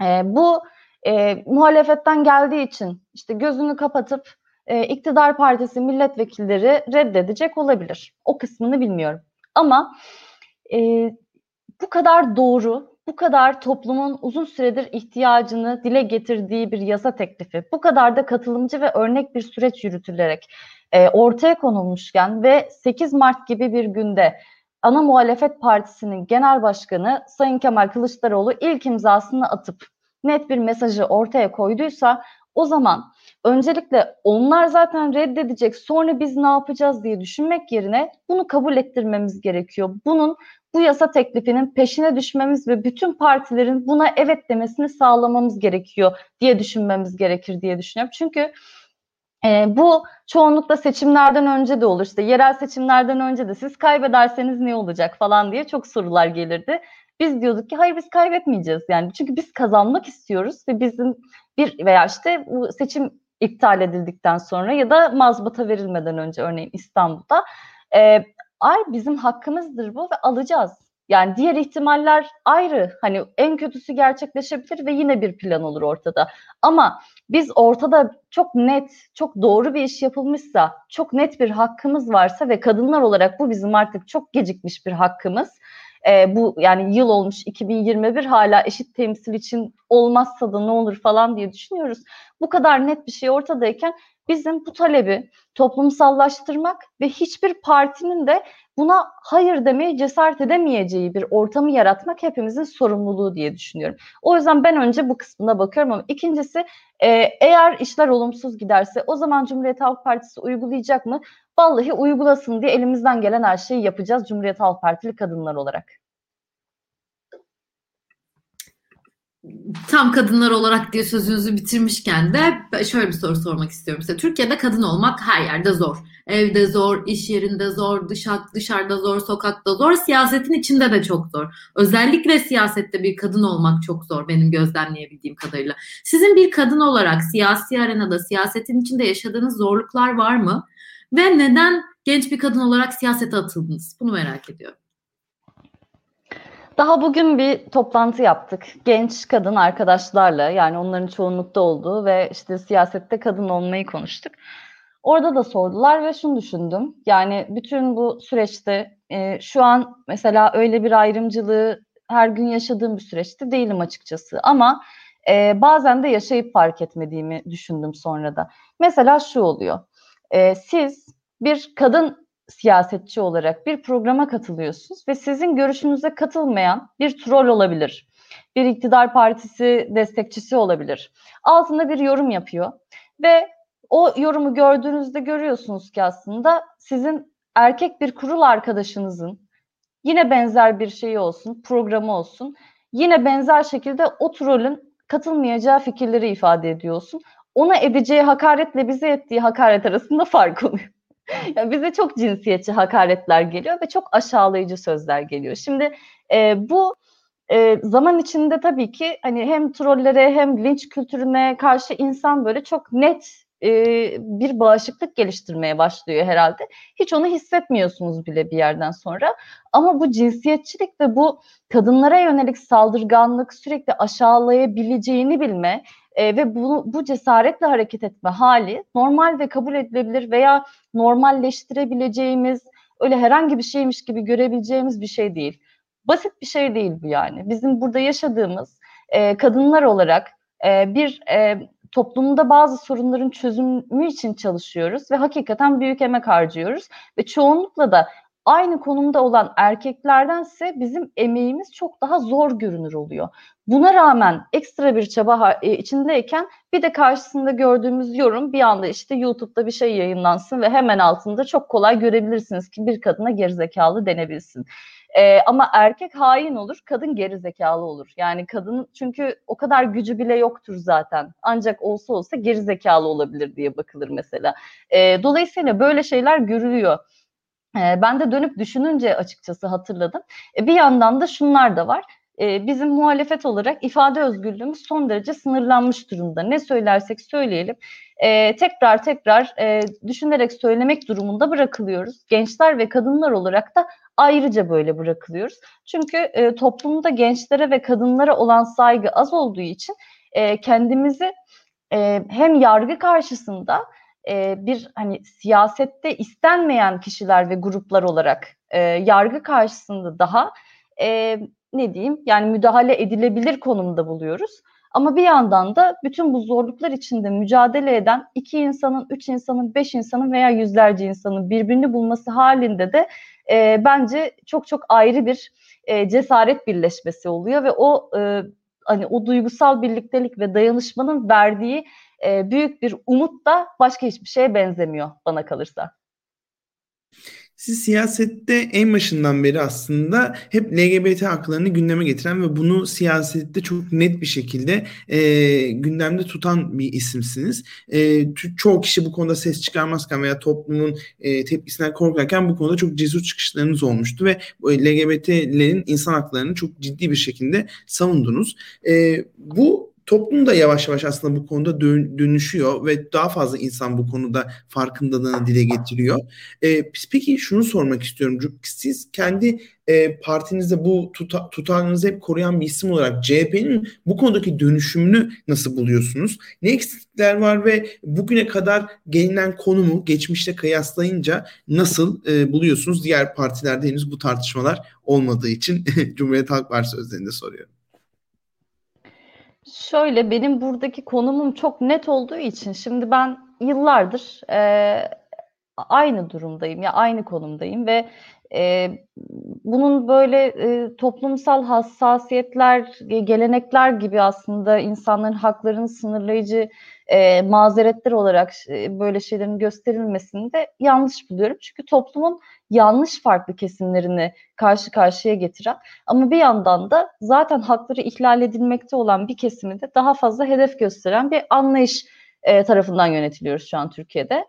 e, bu e, muhalefetten geldiği için işte gözünü kapatıp e, iktidar partisi milletvekilleri reddedecek olabilir. O kısmını bilmiyorum. Ama e, bu kadar doğru, bu kadar toplumun uzun süredir ihtiyacını dile getirdiği bir yasa teklifi, bu kadar da katılımcı ve örnek bir süreç yürütülerek e, ortaya konulmuşken ve 8 Mart gibi bir günde ana muhalefet partisinin genel başkanı Sayın Kemal Kılıçdaroğlu ilk imzasını atıp net bir mesajı ortaya koyduysa o zaman öncelikle onlar zaten reddedecek sonra biz ne yapacağız diye düşünmek yerine bunu kabul ettirmemiz gerekiyor. Bunun bu yasa teklifinin peşine düşmemiz ve bütün partilerin buna evet demesini sağlamamız gerekiyor diye düşünmemiz gerekir diye düşünüyorum. Çünkü e, bu çoğunlukla seçimlerden önce de olur. İşte yerel seçimlerden önce de siz kaybederseniz ne olacak falan diye çok sorular gelirdi. Biz diyorduk ki hayır biz kaybetmeyeceğiz yani. Çünkü biz kazanmak istiyoruz ve bizim bir veya işte bu seçim iptal edildikten sonra ya da mazbata verilmeden önce örneğin İstanbul'da e, ay bizim hakkımızdır bu ve alacağız. Yani diğer ihtimaller ayrı. Hani en kötüsü gerçekleşebilir ve yine bir plan olur ortada. Ama biz ortada çok net, çok doğru bir iş yapılmışsa, çok net bir hakkımız varsa ve kadınlar olarak bu bizim artık çok gecikmiş bir hakkımız. Ee, bu yani yıl olmuş 2021 hala eşit temsil için olmazsa da ne olur falan diye düşünüyoruz. Bu kadar net bir şey ortadayken bizim bu talebi toplumsallaştırmak ve hiçbir partinin de buna hayır demeye cesaret edemeyeceği bir ortamı yaratmak hepimizin sorumluluğu diye düşünüyorum. O yüzden ben önce bu kısmına bakıyorum ama ikincisi e, eğer işler olumsuz giderse o zaman Cumhuriyet Halk Partisi uygulayacak mı? Vallahi uygulasın diye elimizden gelen her şeyi yapacağız Cumhuriyet Halk Partili kadınlar olarak. Tam kadınlar olarak diye sözünüzü bitirmişken de şöyle bir soru sormak istiyorum size. Türkiye'de kadın olmak her yerde zor. Evde zor, iş yerinde zor, dışarı, dışarıda zor, sokakta zor, siyasetin içinde de çok zor. Özellikle siyasette bir kadın olmak çok zor benim gözlemleyebildiğim kadarıyla. Sizin bir kadın olarak siyasi arenada, siyasetin içinde yaşadığınız zorluklar var mı? Ve neden genç bir kadın olarak siyasete atıldınız? Bunu merak ediyorum. Daha bugün bir toplantı yaptık. Genç kadın arkadaşlarla yani onların çoğunlukta olduğu ve işte siyasette kadın olmayı konuştuk. Orada da sordular ve şunu düşündüm. Yani bütün bu süreçte e, şu an mesela öyle bir ayrımcılığı her gün yaşadığım bir süreçte değilim açıkçası. Ama E, bazen de yaşayıp fark etmediğimi düşündüm sonra da. Mesela şu oluyor. E, siz bir kadın siyasetçi olarak bir programa katılıyorsunuz ve sizin görüşünüze katılmayan bir troll olabilir. Bir iktidar partisi destekçisi olabilir. Altında bir yorum yapıyor ve o yorumu gördüğünüzde görüyorsunuz ki aslında sizin erkek bir kurul arkadaşınızın yine benzer bir şeyi olsun, programı olsun. Yine benzer şekilde o trollün katılmayacağı fikirleri ifade ediyorsun. Ona edeceği hakaretle bize ettiği hakaret arasında fark oluyor. yani bize çok cinsiyetçi hakaretler geliyor ve çok aşağılayıcı sözler geliyor. Şimdi e, bu e, zaman içinde tabii ki hani hem trollere hem linç kültürüne karşı insan böyle çok net e, bir bağışıklık geliştirmeye başlıyor herhalde. Hiç onu hissetmiyorsunuz bile bir yerden sonra. Ama bu cinsiyetçilik ve bu kadınlara yönelik saldırganlık sürekli aşağılayabileceğini bilme e, ve bu, bu cesaretle hareket etme hali normal ve kabul edilebilir veya normalleştirebileceğimiz öyle herhangi bir şeymiş gibi görebileceğimiz bir şey değil. Basit bir şey değil bu yani. Bizim burada yaşadığımız e, kadınlar olarak e, bir e, toplumda bazı sorunların çözümü için çalışıyoruz ve hakikaten büyük emek harcıyoruz ve çoğunlukla da aynı konumda olan erkeklerdense bizim emeğimiz çok daha zor görünür oluyor. Buna rağmen ekstra bir çaba e, içindeyken bir de karşısında gördüğümüz yorum bir anda işte YouTube'da bir şey yayınlansın ve hemen altında çok kolay görebilirsiniz ki bir kadına gerizekalı denebilsin. Ee, ama erkek hain olur, kadın geri zekalı olur. Yani kadın çünkü o kadar gücü bile yoktur zaten. Ancak olsa olsa geri zekalı olabilir diye bakılır mesela. Ee, dolayısıyla böyle şeyler görülüyor. Ee, ben de dönüp düşününce açıkçası hatırladım. Ee, bir yandan da şunlar da var e, bizim muhalefet olarak ifade özgürlüğümüz son derece sınırlanmış durumda. Ne söylersek söyleyelim e, tekrar tekrar e, düşünerek söylemek durumunda bırakılıyoruz. Gençler ve kadınlar olarak da ayrıca böyle bırakılıyoruz. Çünkü e, toplumda gençlere ve kadınlara olan saygı az olduğu için e, kendimizi e, hem yargı karşısında e, bir hani siyasette istenmeyen kişiler ve gruplar olarak e, yargı karşısında daha e, ne diyeyim yani müdahale edilebilir konumda buluyoruz. Ama bir yandan da bütün bu zorluklar içinde mücadele eden iki insanın, üç insanın, beş insanın veya yüzlerce insanın birbirini bulması halinde de e, bence çok çok ayrı bir e, cesaret birleşmesi oluyor ve o e, hani o duygusal birliktelik ve dayanışmanın verdiği e, büyük bir umut da başka hiçbir şeye benzemiyor bana kalırsa. Siz siyasette en başından beri aslında hep LGBT haklarını gündeme getiren ve bunu siyasette çok net bir şekilde e, gündemde tutan bir isimsiniz. E, çoğu kişi bu konuda ses çıkarmazken veya toplumun e, tepkisinden korkarken bu konuda çok cesur çıkışlarınız olmuştu ve LGBT'lerin insan haklarını çok ciddi bir şekilde savundunuz. E, bu toplum da yavaş yavaş aslında bu konuda dönüşüyor ve daha fazla insan bu konuda farkındalığını dile getiriyor. E, peki şunu sormak istiyorum. Siz kendi e, partinizde bu tuta, tutarınızı hep koruyan bir isim olarak CHP'nin bu konudaki dönüşümünü nasıl buluyorsunuz? Ne eksiklikler var ve bugüne kadar gelinen konumu geçmişte kıyaslayınca nasıl e, buluyorsunuz? Diğer partilerde henüz bu tartışmalar olmadığı için Cumhuriyet Halk Partisi sözlerinde soruyorum. Şöyle benim buradaki konumum çok net olduğu için şimdi ben yıllardır e, aynı durumdayım ya aynı konumdayım ve e, bunun böyle e, toplumsal hassasiyetler, gelenekler gibi aslında insanların haklarını sınırlayıcı e, mazeretler olarak e, böyle şeylerin gösterilmesini de yanlış buluyorum. Çünkü toplumun yanlış farklı kesimlerini karşı karşıya getiren ama bir yandan da zaten hakları ihlal edilmekte olan bir kesimi de daha fazla hedef gösteren bir anlayış e, tarafından yönetiliyoruz şu an Türkiye'de.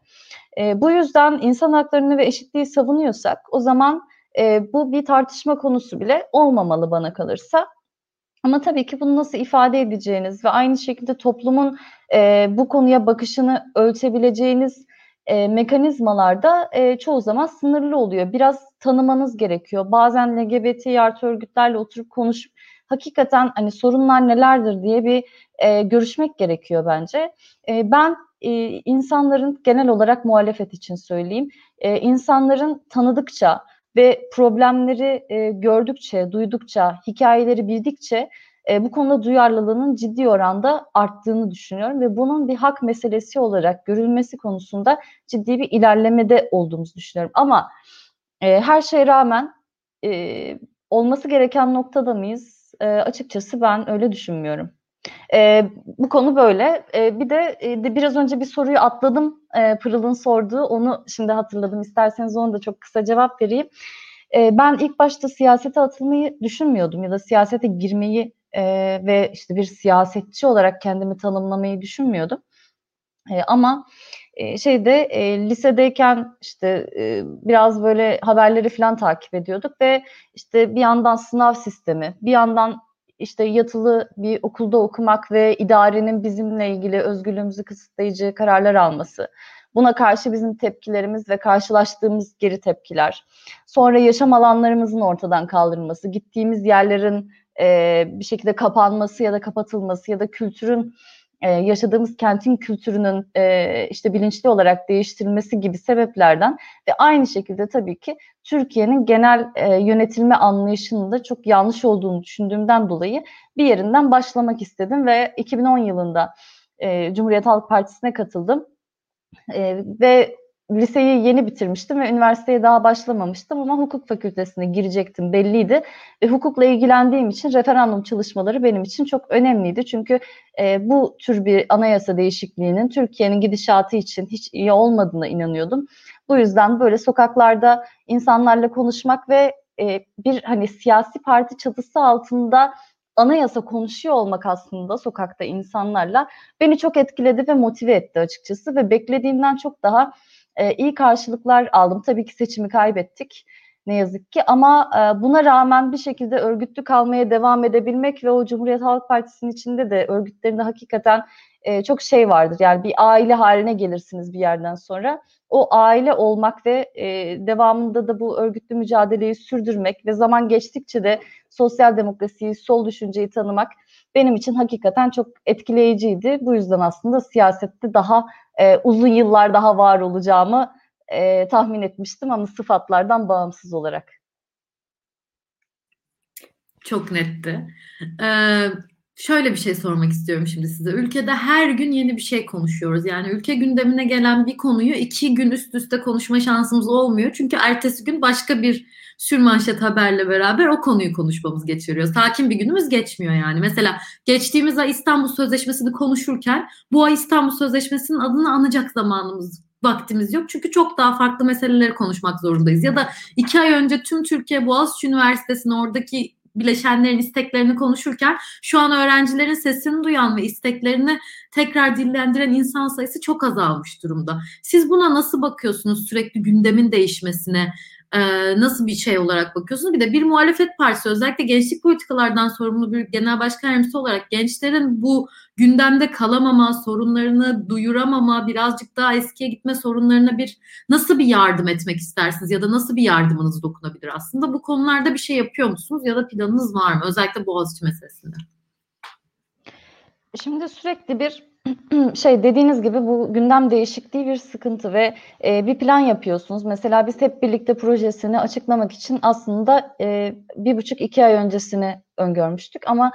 E, bu yüzden insan haklarını ve eşitliği savunuyorsak o zaman e, bu bir tartışma konusu bile olmamalı bana kalırsa. Ama tabii ki bunu nasıl ifade edeceğiniz ve aynı şekilde toplumun bu konuya bakışını ölçebileceğiniz e, mekanizmalarda e, çoğu zaman sınırlı oluyor. Biraz tanımanız gerekiyor. Bazen LGBT artı örgütlerle oturup konuşup hakikaten hani sorunlar nelerdir diye bir e, görüşmek gerekiyor bence. E, ben e, insanların genel olarak muhalefet için söyleyeyim. E, insanların tanıdıkça ve problemleri e, gördükçe, duydukça, hikayeleri bildikçe e, bu konuda duyarlılığının ciddi oranda arttığını düşünüyorum ve bunun bir hak meselesi olarak görülmesi konusunda ciddi bir ilerlemede olduğumuzu düşünüyorum. Ama e, her şeye rağmen e, olması gereken noktada mıyız? E, açıkçası ben öyle düşünmüyorum. E, bu konu böyle. E, bir de e, biraz önce bir soruyu atladım. E, Pırıl'ın sorduğu. Onu şimdi hatırladım. İsterseniz onu da çok kısa cevap vereyim. E, ben ilk başta siyasete atılmayı düşünmüyordum ya da siyasete girmeyi e, ve işte bir siyasetçi olarak kendimi tanımlamayı düşünmüyordum. E, ama şeyde e, lisedeyken işte e, biraz böyle haberleri falan takip ediyorduk ve işte bir yandan sınav sistemi, bir yandan işte yatılı bir okulda okumak ve idarenin bizimle ilgili özgürlüğümüzü kısıtlayıcı kararlar alması. Buna karşı bizim tepkilerimiz ve karşılaştığımız geri tepkiler. Sonra yaşam alanlarımızın ortadan kaldırılması, gittiğimiz yerlerin e, bir şekilde kapanması ya da kapatılması ya da kültürün e, yaşadığımız kentin kültürünün e, işte bilinçli olarak değiştirilmesi gibi sebeplerden ve aynı şekilde tabii ki Türkiye'nin genel e, yönetilme anlayışının da çok yanlış olduğunu düşündüğümden dolayı bir yerinden başlamak istedim ve 2010 yılında e, Cumhuriyet Halk Partisi'ne katıldım. E, ve liseyi yeni bitirmiştim ve üniversiteye daha başlamamıştım ama hukuk fakültesine girecektim belliydi. Ve hukukla ilgilendiğim için referandum çalışmaları benim için çok önemliydi. Çünkü e, bu tür bir anayasa değişikliğinin Türkiye'nin gidişatı için hiç iyi olmadığına inanıyordum. Bu yüzden böyle sokaklarda insanlarla konuşmak ve e, bir hani siyasi parti çatısı altında anayasa konuşuyor olmak aslında sokakta insanlarla beni çok etkiledi ve motive etti açıkçası ve beklediğimden çok daha e, iyi karşılıklar aldım. Tabii ki seçimi kaybettik ne yazık ki ama e, buna rağmen bir şekilde örgütlü kalmaya devam edebilmek ve o Cumhuriyet Halk Partisi'nin içinde de örgütlerinde hakikaten e, çok şey vardır. Yani bir aile haline gelirsiniz bir yerden sonra. O aile olmak ve e, devamında da bu örgütlü mücadeleyi sürdürmek ve zaman geçtikçe de sosyal demokrasiyi, sol düşünceyi tanımak benim için hakikaten çok etkileyiciydi. Bu yüzden aslında siyasette daha e, uzun yıllar daha var olacağımı e, tahmin etmiştim ama sıfatlardan bağımsız olarak. Çok netti. Ee, şöyle bir şey sormak istiyorum şimdi size. Ülkede her gün yeni bir şey konuşuyoruz. Yani ülke gündemine gelen bir konuyu iki gün üst üste konuşma şansımız olmuyor. Çünkü ertesi gün başka bir sürmanşet haberle beraber o konuyu konuşmamız geçiriyor. Sakin bir günümüz geçmiyor yani. Mesela geçtiğimiz ay İstanbul Sözleşmesi'ni konuşurken bu ay İstanbul Sözleşmesi'nin adını anacak zamanımız vaktimiz yok. Çünkü çok daha farklı meseleleri konuşmak zorundayız. Ya da iki ay önce tüm Türkiye Boğaziçi Üniversitesi'nin oradaki bileşenlerin isteklerini konuşurken şu an öğrencilerin sesini duyan ve isteklerini tekrar dillendiren insan sayısı çok azalmış durumda. Siz buna nasıl bakıyorsunuz sürekli gündemin değişmesine? E, nasıl bir şey olarak bakıyorsunuz? Bir de bir muhalefet partisi özellikle gençlik politikalardan sorumlu bir genel başkan yardımcısı olarak gençlerin bu gündemde kalamama, sorunlarını duyuramama, birazcık daha eskiye gitme sorunlarına bir nasıl bir yardım etmek istersiniz ya da nasıl bir yardımınız dokunabilir aslında? Bu konularda bir şey yapıyor musunuz ya da planınız var mı? Özellikle Boğaziçi meselesinde. Şimdi sürekli bir şey dediğiniz gibi bu gündem değişikliği bir sıkıntı ve e, bir plan yapıyorsunuz. Mesela biz hep birlikte projesini açıklamak için aslında e, bir buçuk iki ay öncesini öngörmüştük ama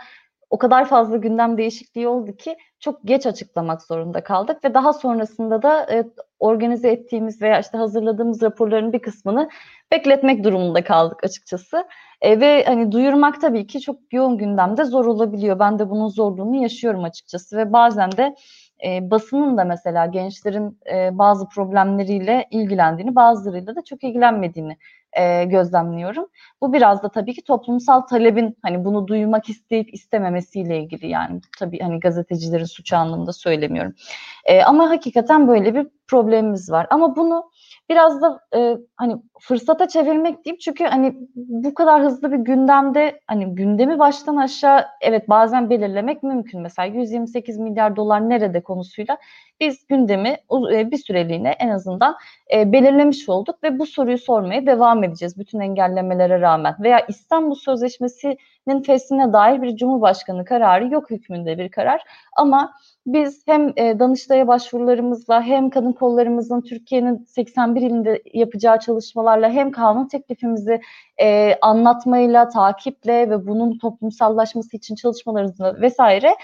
o kadar fazla gündem değişikliği oldu ki çok geç açıklamak zorunda kaldık ve daha sonrasında da e, organize ettiğimiz veya işte hazırladığımız raporların bir kısmını bekletmek durumunda kaldık açıkçası. E, ve hani duyurmak tabii ki çok yoğun gündemde zor olabiliyor. Ben de bunun zorluğunu yaşıyorum açıkçası ve bazen de e, basının da mesela gençlerin e, bazı problemleriyle ilgilendiğini, bazılarıyla da çok ilgilenmediğini e, gözlemliyorum. Bu biraz da tabii ki toplumsal talebin hani bunu duymak isteyip istememesiyle ilgili yani tabii hani gazetecilerin suçu anlamında söylemiyorum. E, ama hakikaten böyle bir problemimiz var. Ama bunu biraz da e, hani fırsata çevirmek diyeyim çünkü hani bu kadar hızlı bir gündemde hani gündemi baştan aşağı evet bazen belirlemek mümkün. Mesela 128 milyar dolar nerede konusuyla biz gündemi e, bir süreliğine en azından e, belirlemiş olduk ve bu soruyu sormaya devam edeceğiz bütün engellemelere rağmen. Veya İstanbul Sözleşmesi'nin fesline dair bir Cumhurbaşkanı kararı yok hükmünde bir karar ama biz hem e, Danıştay'a başvurularımızla hem kadın kollarımızın Türkiye'nin 81 ilinde yapacağı çalışmalarla hem kanun teklifimizi e, anlatmayla, takiple ve bunun toplumsallaşması için çalışmalarımızla vesaire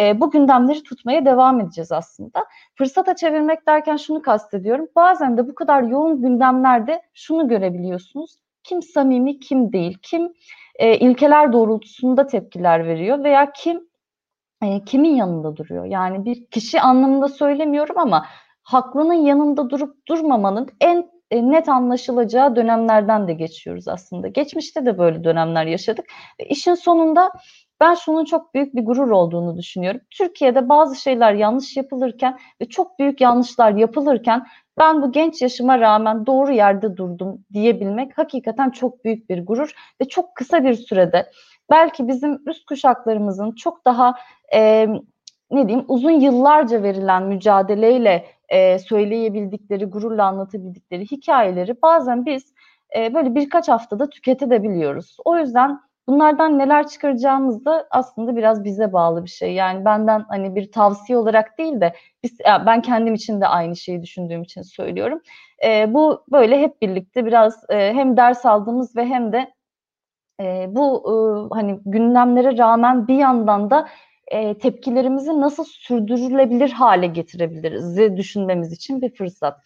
e, bu gündemleri tutmaya devam edeceğiz aslında. Fırsata çevirmek derken şunu kastediyorum. Bazen de bu kadar yoğun gündemlerde şunu görebiliyorsunuz. Kim samimi, kim değil, kim ilkeler doğrultusunda tepkiler veriyor veya kim e, kimin yanında duruyor? Yani bir kişi anlamında söylemiyorum ama haklının yanında durup durmamanın en e, net anlaşılacağı dönemlerden de geçiyoruz aslında. Geçmişte de böyle dönemler yaşadık. Ve işin sonunda ben şunun çok büyük bir gurur olduğunu düşünüyorum. Türkiye'de bazı şeyler yanlış yapılırken ve çok büyük yanlışlar yapılırken ben bu genç yaşıma rağmen doğru yerde durdum diyebilmek hakikaten çok büyük bir gurur ve çok kısa bir sürede belki bizim üst kuşaklarımızın çok daha e, ne diyeyim uzun yıllarca verilen mücadeleyle e, söyleyebildikleri, gururla anlatabildikleri hikayeleri bazen biz e, böyle birkaç haftada tüketebiliyoruz. O yüzden bunlardan neler çıkaracağımız da aslında biraz bize bağlı bir şey. Yani benden hani bir tavsiye olarak değil de biz, ben kendim için de aynı şeyi düşündüğüm için söylüyorum. E, bu böyle hep birlikte biraz e, hem ders aldığımız ve hem de e, bu e, hani gündemlere rağmen bir yandan da e, tepkilerimizi nasıl sürdürülebilir hale getirebiliriz düşünmemiz için bir fırsat.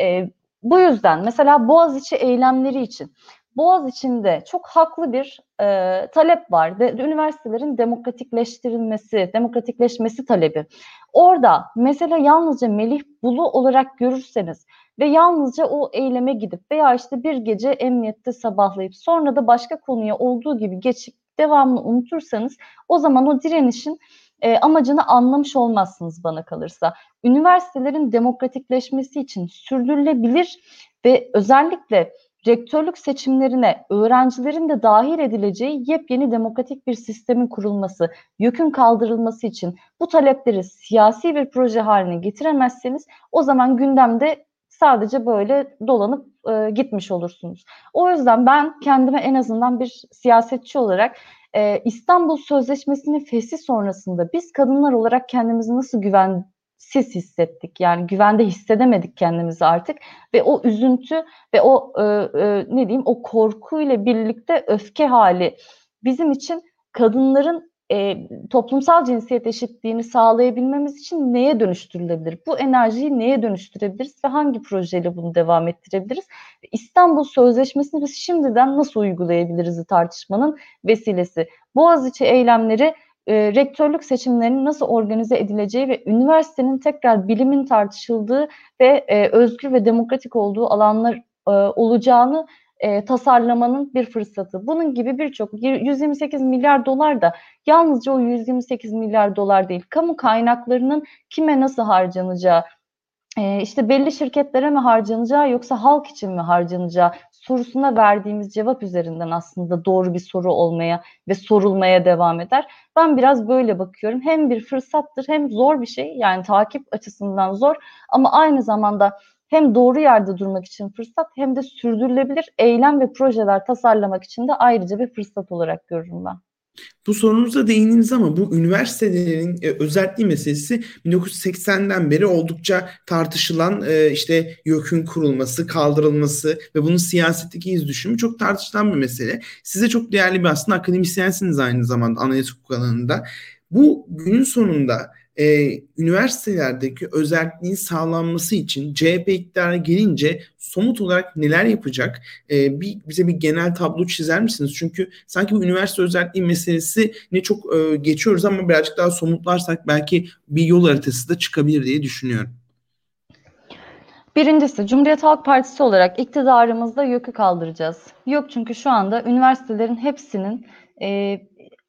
E, bu yüzden mesela Boğaziçi eylemleri için Boğaz içinde çok haklı bir e, talep var. De, üniversitelerin demokratikleştirilmesi, demokratikleşmesi talebi. Orada mesela yalnızca Melih Bulu olarak görürseniz ve yalnızca o eyleme gidip veya işte bir gece emniyette sabahlayıp sonra da başka konuya olduğu gibi geçip devamını unutursanız o zaman o direnişin e, amacını anlamış olmazsınız bana kalırsa. Üniversitelerin demokratikleşmesi için sürdürülebilir ve özellikle rektörlük seçimlerine öğrencilerin de dahil edileceği yepyeni demokratik bir sistemin kurulması, yükün kaldırılması için bu talepleri siyasi bir proje haline getiremezseniz o zaman gündemde sadece böyle dolanıp e, gitmiş olursunuz. O yüzden ben kendime en azından bir siyasetçi olarak e, İstanbul Sözleşmesi'nin feshi sonrasında biz kadınlar olarak kendimizi nasıl güvensiz hissettik. Yani güvende hissedemedik kendimizi artık ve o üzüntü ve o e, e, ne diyeyim o korkuyla birlikte öfke hali bizim için kadınların e, toplumsal cinsiyet eşitliğini sağlayabilmemiz için neye dönüştürülebilir? Bu enerjiyi neye dönüştürebiliriz ve hangi projeyle bunu devam ettirebiliriz? İstanbul Sözleşmesi'ni biz şimdiden nasıl uygulayabiliriz tartışmanın vesilesi. Boğaziçi eylemleri e, rektörlük seçimlerinin nasıl organize edileceği ve üniversitenin tekrar bilimin tartışıldığı ve e, özgür ve demokratik olduğu alanlar e, olacağını e, tasarlamanın bir fırsatı. Bunun gibi birçok 128 milyar dolar da yalnızca o 128 milyar dolar değil. Kamu kaynaklarının kime nasıl harcanacağı, e, işte belli şirketlere mi harcanacağı yoksa halk için mi harcanacağı sorusuna verdiğimiz cevap üzerinden aslında doğru bir soru olmaya ve sorulmaya devam eder. Ben biraz böyle bakıyorum. Hem bir fırsattır hem zor bir şey yani takip açısından zor ama aynı zamanda hem doğru yerde durmak için fırsat hem de sürdürülebilir eylem ve projeler tasarlamak için de ayrıca bir fırsat olarak görürüm ben. Bu sorunuza değindiniz ama bu üniversitelerin e, özelliği meselesi 1980'den beri oldukça tartışılan e, işte YÖK'ün kurulması, kaldırılması ve bunun siyasetteki iz düşümü çok tartışılan bir mesele. Size çok değerli bir aslında akademisyensiniz aynı zamanda anayasa hukuk alanında. Bu günün sonunda e, üniversitelerdeki özelliğin sağlanması için CHP iktidara gelince somut olarak neler yapacak? E, bir bize bir genel tablo çizer misiniz? Çünkü sanki bu üniversite özelliği meselesi ne çok e, geçiyoruz ama birazcık daha somutlarsak belki bir yol haritası da çıkabilir diye düşünüyorum. Birincisi Cumhuriyet Halk Partisi olarak iktidarımızda YÖK'ü kaldıracağız. Yok çünkü şu anda üniversitelerin hepsinin e,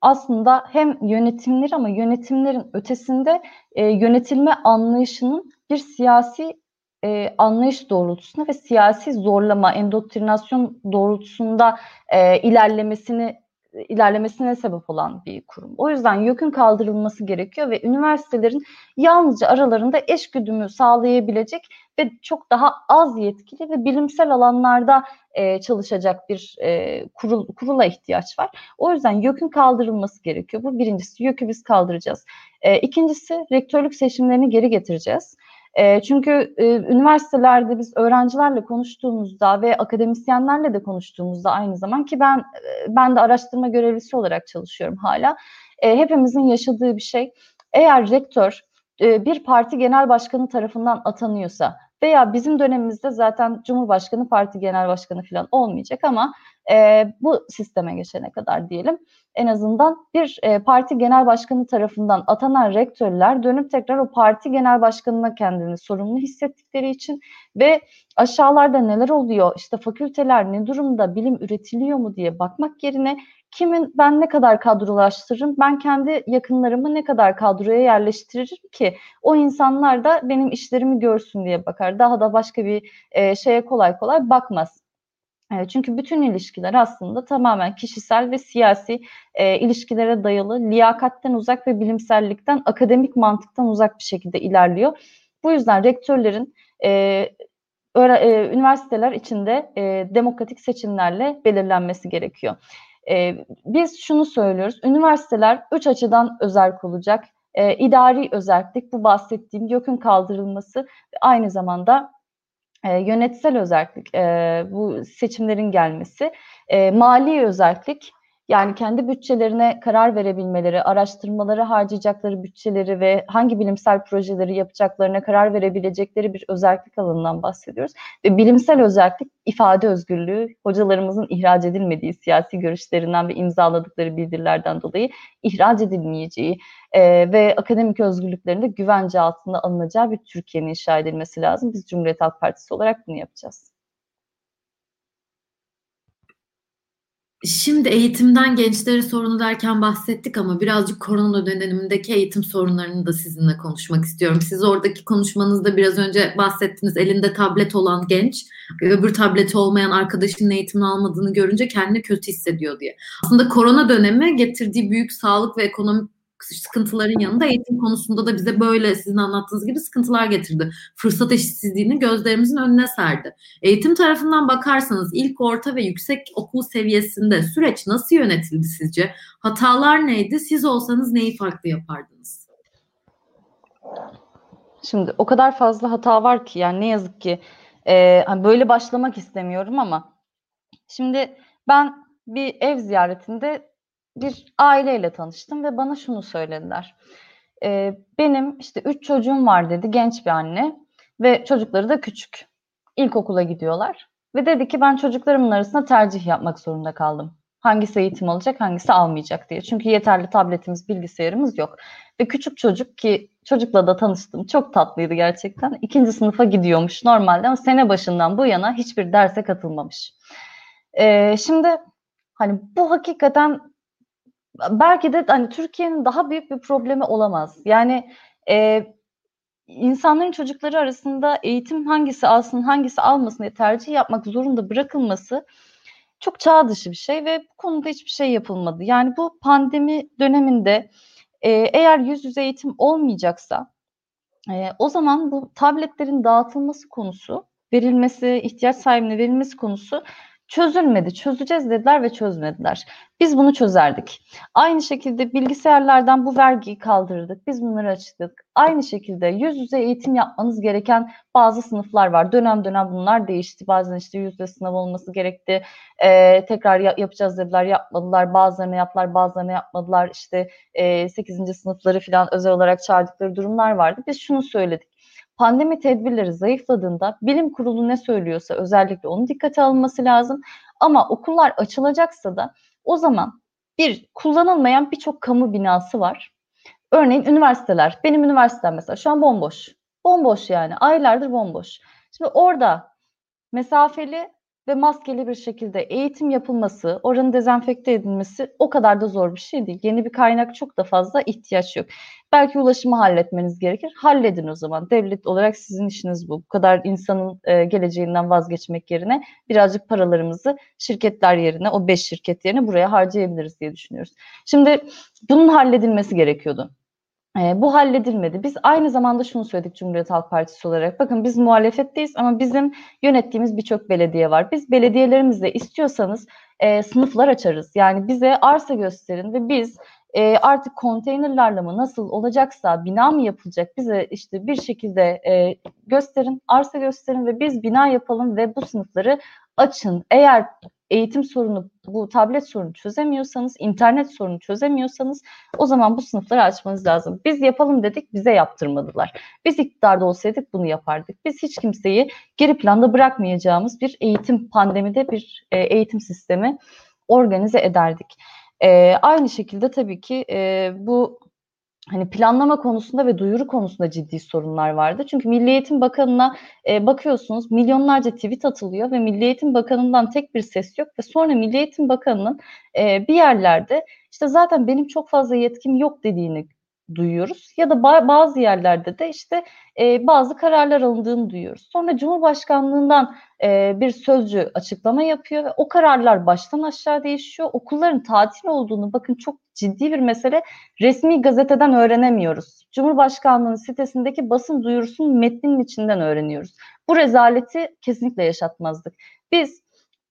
aslında hem yönetimleri ama yönetimlerin ötesinde e, yönetilme anlayışının bir siyasi e, anlayış doğrultusunda ve siyasi zorlama, endoktrinasyon doğrultusunda e, ilerlemesini ilerlemesine sebep olan bir kurum. O yüzden YÖK'ün kaldırılması gerekiyor ve üniversitelerin yalnızca aralarında eşgüdümü sağlayabilecek ve çok daha az yetkili ve bilimsel alanlarda e, çalışacak bir e, kurul, kurula ihtiyaç var. O yüzden YÖK'ün kaldırılması gerekiyor. Bu birincisi. YÖK'ü biz kaldıracağız. E, ikincisi rektörlük seçimlerini geri getireceğiz. Çünkü üniversitelerde biz öğrencilerle konuştuğumuzda ve akademisyenlerle de konuştuğumuzda aynı zaman ki ben ben de araştırma görevlisi olarak çalışıyorum hala. Hepimizin yaşadığı bir şey. Eğer rektör bir parti genel başkanı tarafından atanıyorsa veya bizim dönemimizde zaten Cumhurbaşkanı parti genel başkanı falan olmayacak ama e, bu sisteme geçene kadar diyelim en azından bir e, parti genel başkanı tarafından atanan rektörler dönüp tekrar o parti genel başkanına kendini sorumlu hissettikleri için ve aşağılarda neler oluyor işte fakülteler ne durumda bilim üretiliyor mu diye bakmak yerine kimin ben ne kadar kadrolaştırırım, ben kendi yakınlarımı ne kadar kadroya yerleştiririm ki o insanlar da benim işlerimi görsün diye bakar. Daha da başka bir e, şeye kolay kolay bakmaz. E, çünkü bütün ilişkiler aslında tamamen kişisel ve siyasi e, ilişkilere dayalı, liyakatten uzak ve bilimsellikten, akademik mantıktan uzak bir şekilde ilerliyor. Bu yüzden rektörlerin e, e, üniversiteler içinde e, demokratik seçimlerle belirlenmesi gerekiyor. E, biz şunu söylüyoruz, üniversiteler üç açıdan özel olacak. E, idari özellik, bu bahsettiğim YÖK'ün kaldırılması ve aynı zamanda e, yönetsel özellik, e, bu seçimlerin gelmesi, e, mali özellik, yani kendi bütçelerine karar verebilmeleri, araştırmaları harcayacakları bütçeleri ve hangi bilimsel projeleri yapacaklarına karar verebilecekleri bir özellik alanından bahsediyoruz. Ve bilimsel özellik ifade özgürlüğü, hocalarımızın ihraç edilmediği siyasi görüşlerinden ve imzaladıkları bildirilerden dolayı ihraç edilmeyeceği e, ve akademik özgürlüklerinde güvence altında alınacağı bir Türkiye'nin inşa edilmesi lazım. Biz Cumhuriyet Halk Partisi olarak bunu yapacağız. Şimdi eğitimden gençlere sorunu derken bahsettik ama birazcık korona dönemindeki eğitim sorunlarını da sizinle konuşmak istiyorum. Siz oradaki konuşmanızda biraz önce bahsettiniz elinde tablet olan genç öbür tableti olmayan arkadaşının eğitimini almadığını görünce kendini kötü hissediyor diye. Aslında korona dönemi getirdiği büyük sağlık ve ekonomik sıkıntıların yanında eğitim konusunda da bize böyle sizin anlattığınız gibi sıkıntılar getirdi. Fırsat eşitsizliğini gözlerimizin önüne serdi. Eğitim tarafından bakarsanız ilk, orta ve yüksek okul seviyesinde süreç nasıl yönetildi sizce? Hatalar neydi? Siz olsanız neyi farklı yapardınız? Şimdi o kadar fazla hata var ki yani ne yazık ki e, hani böyle başlamak istemiyorum ama şimdi ben bir ev ziyaretinde bir aileyle tanıştım ve bana şunu söylediler. E, benim işte üç çocuğum var dedi genç bir anne ve çocukları da küçük. İlkokula gidiyorlar ve dedi ki ben çocuklarımın arasında tercih yapmak zorunda kaldım. Hangisi eğitim alacak, hangisi almayacak diye. Çünkü yeterli tabletimiz, bilgisayarımız yok. Ve küçük çocuk ki çocukla da tanıştım. Çok tatlıydı gerçekten. İkinci sınıfa gidiyormuş normalde ama sene başından bu yana hiçbir derse katılmamış. Ee, şimdi hani bu hakikaten belki de hani Türkiye'nin daha büyük bir problemi olamaz. Yani e, insanların çocukları arasında eğitim hangisi alsın hangisi almasın diye tercih yapmak zorunda bırakılması çok çağ dışı bir şey ve bu konuda hiçbir şey yapılmadı. Yani bu pandemi döneminde e, eğer yüz yüze eğitim olmayacaksa e, o zaman bu tabletlerin dağıtılması konusu, verilmesi, ihtiyaç sahibine verilmesi konusu Çözülmedi, çözeceğiz dediler ve çözmediler. Biz bunu çözerdik. Aynı şekilde bilgisayarlardan bu vergiyi kaldırırdık. Biz bunları açtık. Aynı şekilde yüz yüze eğitim yapmanız gereken bazı sınıflar var. Dönem dönem bunlar değişti. Bazen işte yüz yüze sınav olması gerekti. Ee, tekrar ya- yapacağız dediler, yapmadılar. Bazılarını yaptılar, bazılarını yapmadılar. İşte e, 8. sınıfları falan özel olarak çağırdıkları durumlar vardı. Biz şunu söyledik pandemi tedbirleri zayıfladığında bilim kurulu ne söylüyorsa özellikle onun dikkate alınması lazım. Ama okullar açılacaksa da o zaman bir kullanılmayan birçok kamu binası var. Örneğin üniversiteler. Benim üniversitem mesela şu an bomboş. Bomboş yani. Aylardır bomboş. Şimdi orada mesafeli ve maskeli bir şekilde eğitim yapılması, oranın dezenfekte edilmesi o kadar da zor bir şey değil. Yeni bir kaynak çok da fazla ihtiyaç yok. Belki ulaşımı halletmeniz gerekir. Halledin o zaman. Devlet olarak sizin işiniz bu. Bu kadar insanın e, geleceğinden vazgeçmek yerine birazcık paralarımızı şirketler yerine, o beş şirket yerine buraya harcayabiliriz diye düşünüyoruz. Şimdi bunun halledilmesi gerekiyordu. E, bu halledilmedi. Biz aynı zamanda şunu söyledik Cumhuriyet Halk Partisi olarak. Bakın biz muhalefetteyiz ama bizim yönettiğimiz birçok belediye var. Biz belediyelerimizde istiyorsanız e, sınıflar açarız. Yani bize arsa gösterin ve biz e, artık konteynerlarla mı nasıl olacaksa bina mı yapılacak bize işte bir şekilde e, gösterin, arsa gösterin ve biz bina yapalım ve bu sınıfları açın. Eğer eğitim sorunu, bu tablet sorunu çözemiyorsanız, internet sorunu çözemiyorsanız o zaman bu sınıfları açmanız lazım. Biz yapalım dedik, bize yaptırmadılar. Biz iktidarda olsaydık bunu yapardık. Biz hiç kimseyi geri planda bırakmayacağımız bir eğitim pandemide bir e, eğitim sistemi organize ederdik. E, aynı şekilde tabii ki e, bu hani planlama konusunda ve duyuru konusunda ciddi sorunlar vardı. Çünkü Milli Eğitim Bakanı'na e, bakıyorsunuz milyonlarca tweet atılıyor ve Milli Eğitim Bakanı'ndan tek bir ses yok ve sonra Milli Eğitim Bakanı'nın e, bir yerlerde işte zaten benim çok fazla yetkim yok dediğini duyuyoruz ya da bazı yerlerde de işte e, bazı kararlar alındığını duyuyoruz. Sonra Cumhurbaşkanlığından e, bir sözcü açıklama yapıyor ve o kararlar baştan aşağı değişiyor. Okulların tatil olduğunu bakın çok ciddi bir mesele resmi gazeteden öğrenemiyoruz. Cumhurbaşkanlığının sitesindeki basın duyurusunun metninin içinden öğreniyoruz. Bu rezaleti kesinlikle yaşatmazdık. Biz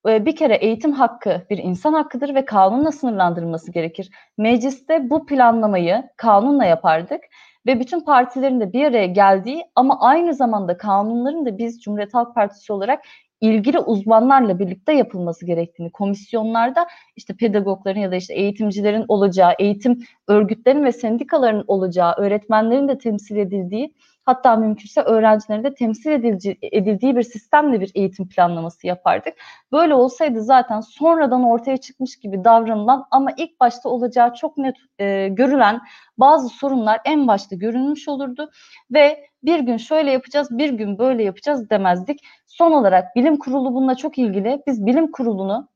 bir kere eğitim hakkı bir insan hakkıdır ve kanunla sınırlandırılması gerekir. Mecliste bu planlamayı kanunla yapardık ve bütün partilerin de bir araya geldiği ama aynı zamanda kanunların da biz Cumhuriyet Halk Partisi olarak ilgili uzmanlarla birlikte yapılması gerektiğini, komisyonlarda işte pedagogların ya da işte eğitimcilerin olacağı, eğitim örgütlerinin ve sendikaların olacağı, öğretmenlerin de temsil edildiği Hatta mümkünse öğrencilerin de temsil edilci, edildiği bir sistemle bir eğitim planlaması yapardık. Böyle olsaydı zaten sonradan ortaya çıkmış gibi davranılan ama ilk başta olacağı çok net e, görülen bazı sorunlar en başta görünmüş olurdu ve bir gün şöyle yapacağız, bir gün böyle yapacağız demezdik. Son olarak bilim kurulu bununla çok ilgili. Biz bilim kurulunu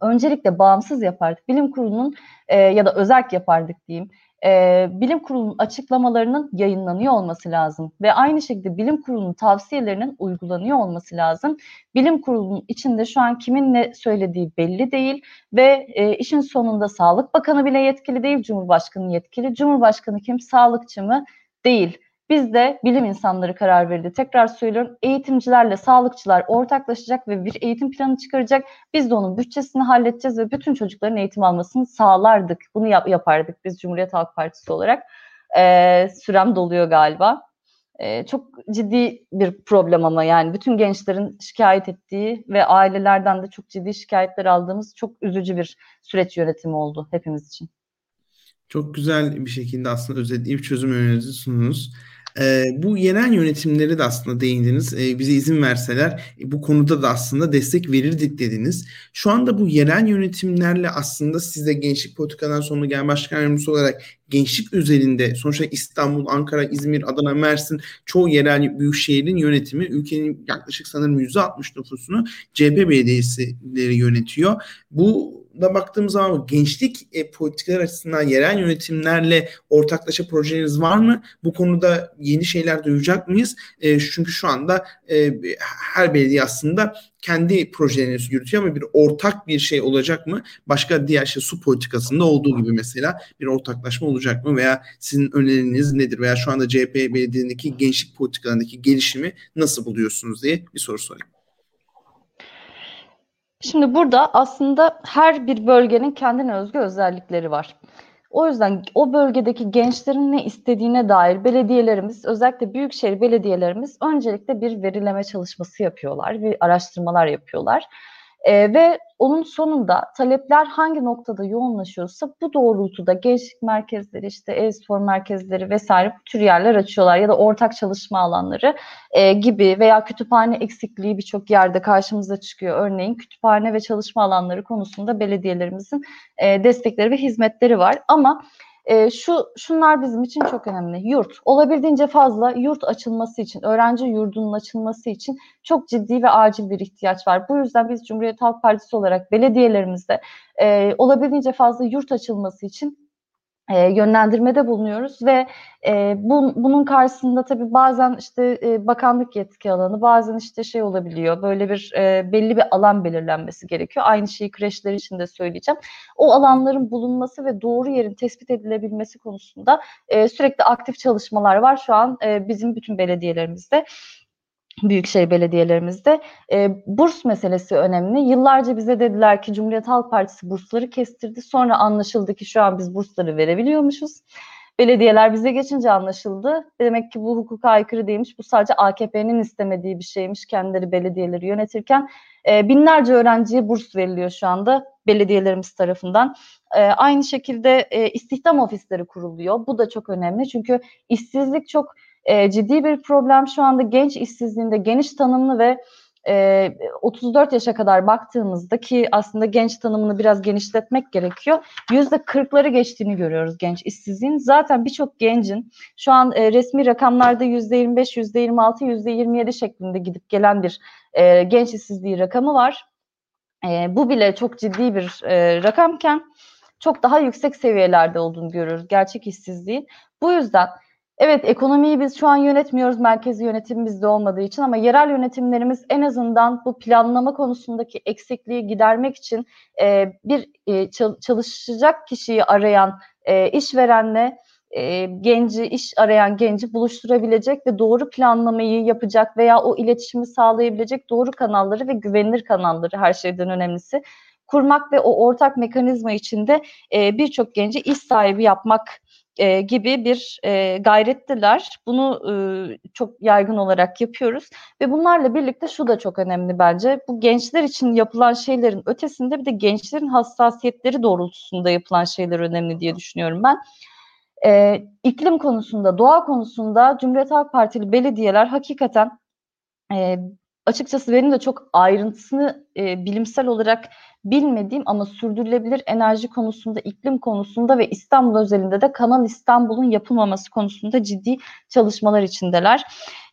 öncelikle bağımsız yapardık. Bilim kurulunun e, ya da özerk yapardık diyeyim e, bilim kurulunun açıklamalarının yayınlanıyor olması lazım ve aynı şekilde bilim kurulunun tavsiyelerinin uygulanıyor olması lazım. Bilim kurulunun içinde şu an kimin ne söylediği belli değil ve e, işin sonunda Sağlık Bakanı bile yetkili değil, Cumhurbaşkanı yetkili. Cumhurbaşkanı kim, sağlıkçı mı? Değil. Biz de bilim insanları karar verdi. Tekrar söylüyorum eğitimcilerle sağlıkçılar ortaklaşacak ve bir eğitim planı çıkaracak. Biz de onun bütçesini halledeceğiz ve bütün çocukların eğitim almasını sağlardık. Bunu yap yapardık biz Cumhuriyet Halk Partisi olarak. Ee, sürem doluyor galiba. Ee, çok ciddi bir problem ama yani bütün gençlerin şikayet ettiği ve ailelerden de çok ciddi şikayetler aldığımız çok üzücü bir süreç yönetimi oldu hepimiz için. Çok güzel bir şekilde aslında özetleyip çözüm önerinizi sundunuz. E, bu yerel yönetimleri de aslında değindiniz. E, bize izin verseler e, bu konuda da aslında destek verirdik dediniz. Şu anda bu yerel yönetimlerle aslında siz de gençlik politikadan sonra gelen başkan yardımcısı olarak gençlik üzerinde sonuçta İstanbul, Ankara, İzmir, Adana, Mersin çoğu yerel büyük şehrin yönetimi ülkenin yaklaşık sanırım %60 nüfusunu CHP belediyesileri yönetiyor. Bu da baktığımız zaman gençlik e, politikalar açısından yerel yönetimlerle ortaklaşa projeniz var mı? Bu konuda yeni şeyler duyacak mıyız? E, çünkü şu anda e, her belediye aslında kendi projelerini yürütüyor ama bir ortak bir şey olacak mı? Başka diğer şey su politikasında olduğu gibi mesela bir ortaklaşma olacak mı? Veya sizin öneriniz nedir? Veya şu anda CHP belediyelerindeki gençlik politikalarındaki gelişimi nasıl buluyorsunuz diye bir soru sorayım. Şimdi burada aslında her bir bölgenin kendine özgü özellikleri var. O yüzden o bölgedeki gençlerin ne istediğine dair belediyelerimiz, özellikle büyükşehir belediyelerimiz öncelikle bir verileme çalışması yapıyorlar, bir araştırmalar yapıyorlar. E, ve onun sonunda talepler hangi noktada yoğunlaşıyorsa bu doğrultuda gençlik merkezleri, işte e-spor merkezleri vesaire bu tür yerler açıyorlar ya da ortak çalışma alanları e, gibi veya kütüphane eksikliği birçok yerde karşımıza çıkıyor. Örneğin kütüphane ve çalışma alanları konusunda belediyelerimizin e, destekleri ve hizmetleri var ama e, şu şunlar bizim için çok önemli. Yurt. Olabildiğince fazla yurt açılması için, öğrenci yurdunun açılması için çok ciddi ve acil bir ihtiyaç var. Bu yüzden biz Cumhuriyet Halk Partisi olarak belediyelerimizde e, olabildiğince fazla yurt açılması için e, yönlendirmede bulunuyoruz ve e, bu, bunun karşısında tabii bazen işte e, bakanlık yetki alanı, bazen işte şey olabiliyor, böyle bir e, belli bir alan belirlenmesi gerekiyor. Aynı şeyi kreşler için de söyleyeceğim. O alanların bulunması ve doğru yerin tespit edilebilmesi konusunda e, sürekli aktif çalışmalar var şu an e, bizim bütün belediyelerimizde büyükşehir belediyelerimizde. E, burs meselesi önemli. Yıllarca bize dediler ki Cumhuriyet Halk Partisi bursları kestirdi. Sonra anlaşıldı ki şu an biz bursları verebiliyormuşuz. Belediyeler bize geçince anlaşıldı. Demek ki bu hukuka aykırı değilmiş. Bu sadece AKP'nin istemediği bir şeymiş kendileri belediyeleri yönetirken. E, binlerce öğrenciye burs veriliyor şu anda belediyelerimiz tarafından. E, aynı şekilde e, istihdam ofisleri kuruluyor. Bu da çok önemli çünkü işsizlik çok e, ciddi bir problem. Şu anda genç işsizliğinde geniş tanımlı ve e, 34 yaşa kadar baktığımızda ki aslında genç tanımını biraz genişletmek gerekiyor. Yüzde 40'ları geçtiğini görüyoruz genç işsizliğin. Zaten birçok gencin şu an e, resmi rakamlarda yüzde 25, yüzde 26, yüzde 27 şeklinde gidip gelen bir e, genç işsizliği rakamı var. E, bu bile çok ciddi bir e, rakamken çok daha yüksek seviyelerde olduğunu görüyoruz gerçek işsizliğin. Bu yüzden Evet ekonomiyi biz şu an yönetmiyoruz merkezi yönetim bizde olmadığı için ama yerel yönetimlerimiz en azından bu planlama konusundaki eksikliği gidermek için e, bir e, çalışacak kişiyi arayan e, işverenle e, genci, iş arayan genci buluşturabilecek ve doğru planlamayı yapacak veya o iletişimi sağlayabilecek doğru kanalları ve güvenilir kanalları her şeyden önemlisi kurmak ve o ortak mekanizma içinde e, birçok genci iş sahibi yapmak e, gibi bir e, gayrettiler. Bunu e, çok yaygın olarak yapıyoruz ve bunlarla birlikte şu da çok önemli bence. Bu gençler için yapılan şeylerin ötesinde bir de gençlerin hassasiyetleri doğrultusunda yapılan şeyler önemli diye düşünüyorum ben. E, iklim konusunda, doğa konusunda Cumhuriyet Halk Partili belediyeler hakikaten e, açıkçası benim de çok ayrıntısını e, bilimsel olarak bilmediğim ama sürdürülebilir enerji konusunda, iklim konusunda ve İstanbul özelinde de Kanal İstanbul'un yapılmaması konusunda ciddi çalışmalar içindeler.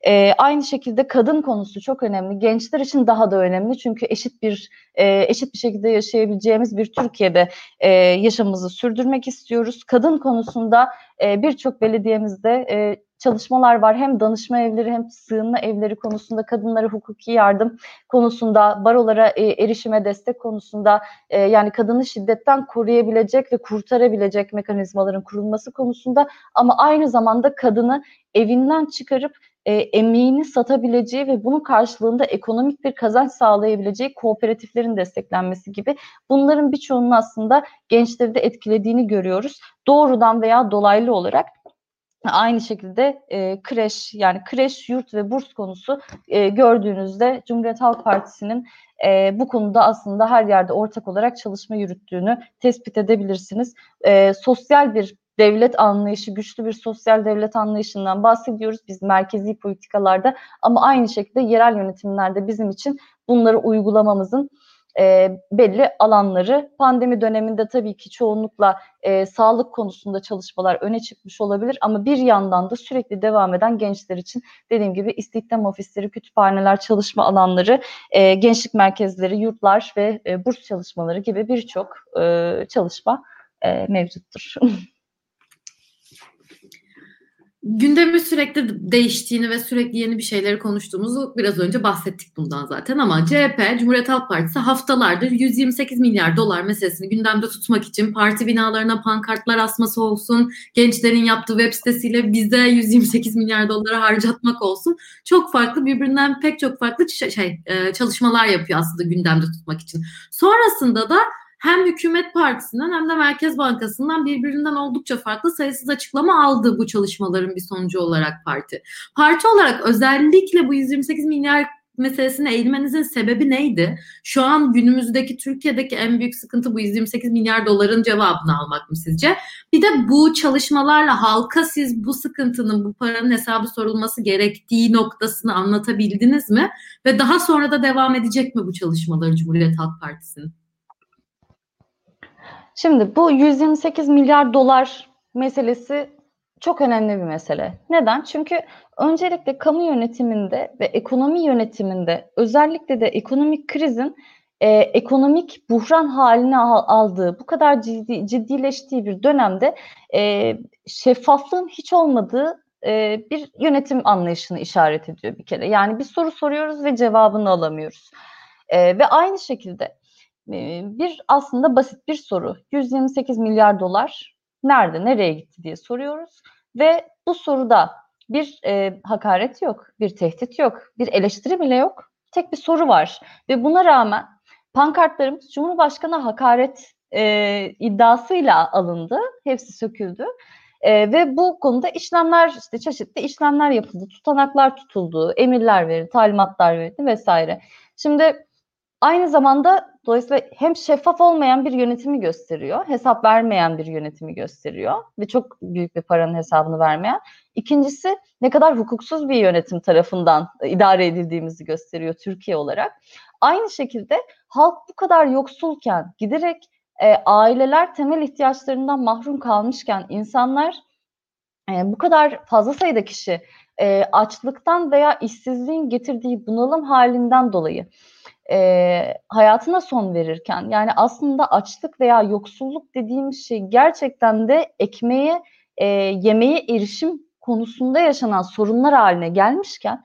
E, aynı şekilde kadın konusu çok önemli. Gençler için daha da önemli çünkü eşit bir e, eşit bir şekilde yaşayabileceğimiz bir Türkiye'de e, yaşamımızı sürdürmek istiyoruz. Kadın konusunda e, birçok belediyemizde e, çalışmalar var. Hem danışma evleri hem sığınma evleri konusunda kadınlara hukuki yardım konusunda, barolara e, erişime destek konusunda e, yani kadını şiddetten koruyabilecek ve kurtarabilecek mekanizmaların kurulması konusunda ama aynı zamanda kadını evinden çıkarıp e, emeğini satabileceği ve bunun karşılığında ekonomik bir kazanç sağlayabileceği kooperatiflerin desteklenmesi gibi bunların birçoğunun aslında gençleri de etkilediğini görüyoruz. Doğrudan veya dolaylı olarak Aynı şekilde e, kreş yani kreş, yurt ve burs konusu e, gördüğünüzde Cumhuriyet Halk Partisi'nin e, bu konuda aslında her yerde ortak olarak çalışma yürüttüğünü tespit edebilirsiniz. E, sosyal bir devlet anlayışı, güçlü bir sosyal devlet anlayışından bahsediyoruz biz merkezi politikalarda ama aynı şekilde yerel yönetimlerde bizim için bunları uygulamamızın e, belli alanları. Pandemi döneminde tabii ki çoğunlukla e, sağlık konusunda çalışmalar öne çıkmış olabilir ama bir yandan da sürekli devam eden gençler için dediğim gibi istihdam ofisleri, kütüphaneler, çalışma alanları, e, gençlik merkezleri, yurtlar ve e, burs çalışmaları gibi birçok e, çalışma e, mevcuttur. gündemin sürekli değiştiğini ve sürekli yeni bir şeyleri konuştuğumuzu biraz önce bahsettik bundan zaten ama CHP, Cumhuriyet Halk Partisi haftalardır 128 milyar dolar meselesini gündemde tutmak için parti binalarına pankartlar asması olsun, gençlerin yaptığı web sitesiyle bize 128 milyar doları harcatmak olsun. Çok farklı birbirinden pek çok farklı şey e, çalışmalar yapıyor aslında gündemde tutmak için. Sonrasında da hem hükümet partisinden hem de Merkez Bankası'ndan birbirinden oldukça farklı sayısız açıklama aldı bu çalışmaların bir sonucu olarak parti. Parti olarak özellikle bu 128 milyar meselesine eğilmenizin sebebi neydi? Şu an günümüzdeki Türkiye'deki en büyük sıkıntı bu 128 milyar doların cevabını almak mı sizce? Bir de bu çalışmalarla halka siz bu sıkıntının, bu paranın hesabı sorulması gerektiği noktasını anlatabildiniz mi? Ve daha sonra da devam edecek mi bu çalışmaları Cumhuriyet Halk Partisi'nin? Şimdi bu 128 milyar dolar meselesi çok önemli bir mesele. Neden? Çünkü öncelikle kamu yönetiminde ve ekonomi yönetiminde özellikle de ekonomik krizin e, ekonomik buhran haline aldığı, bu kadar ciddi, ciddileştiği bir dönemde e, şeffaflığın hiç olmadığı e, bir yönetim anlayışını işaret ediyor bir kere. Yani bir soru soruyoruz ve cevabını alamıyoruz. E, ve aynı şekilde bir aslında basit bir soru. 128 milyar dolar nerede, nereye gitti diye soruyoruz. Ve bu soruda bir e, hakaret yok, bir tehdit yok, bir eleştiri bile yok. Tek bir soru var. Ve buna rağmen pankartlarımız Cumhurbaşkanı hakaret e, iddiasıyla alındı. Hepsi söküldü. E, ve bu konuda işlemler işte çeşitli işlemler yapıldı, tutanaklar tutuldu, emirler verildi, talimatlar verildi vesaire. Şimdi aynı zamanda dolayısıyla hem şeffaf olmayan bir yönetimi gösteriyor, hesap vermeyen bir yönetimi gösteriyor ve çok büyük bir paranın hesabını vermeyen. İkincisi ne kadar hukuksuz bir yönetim tarafından idare edildiğimizi gösteriyor Türkiye olarak. Aynı şekilde halk bu kadar yoksulken giderek e, aileler temel ihtiyaçlarından mahrum kalmışken insanlar e, bu kadar fazla sayıda kişi e, açlıktan veya işsizliğin getirdiği bunalım halinden dolayı e, hayatına son verirken yani aslında açlık veya yoksulluk dediğimiz şey gerçekten de ekmeğe, e, yemeğe erişim konusunda yaşanan sorunlar haline gelmişken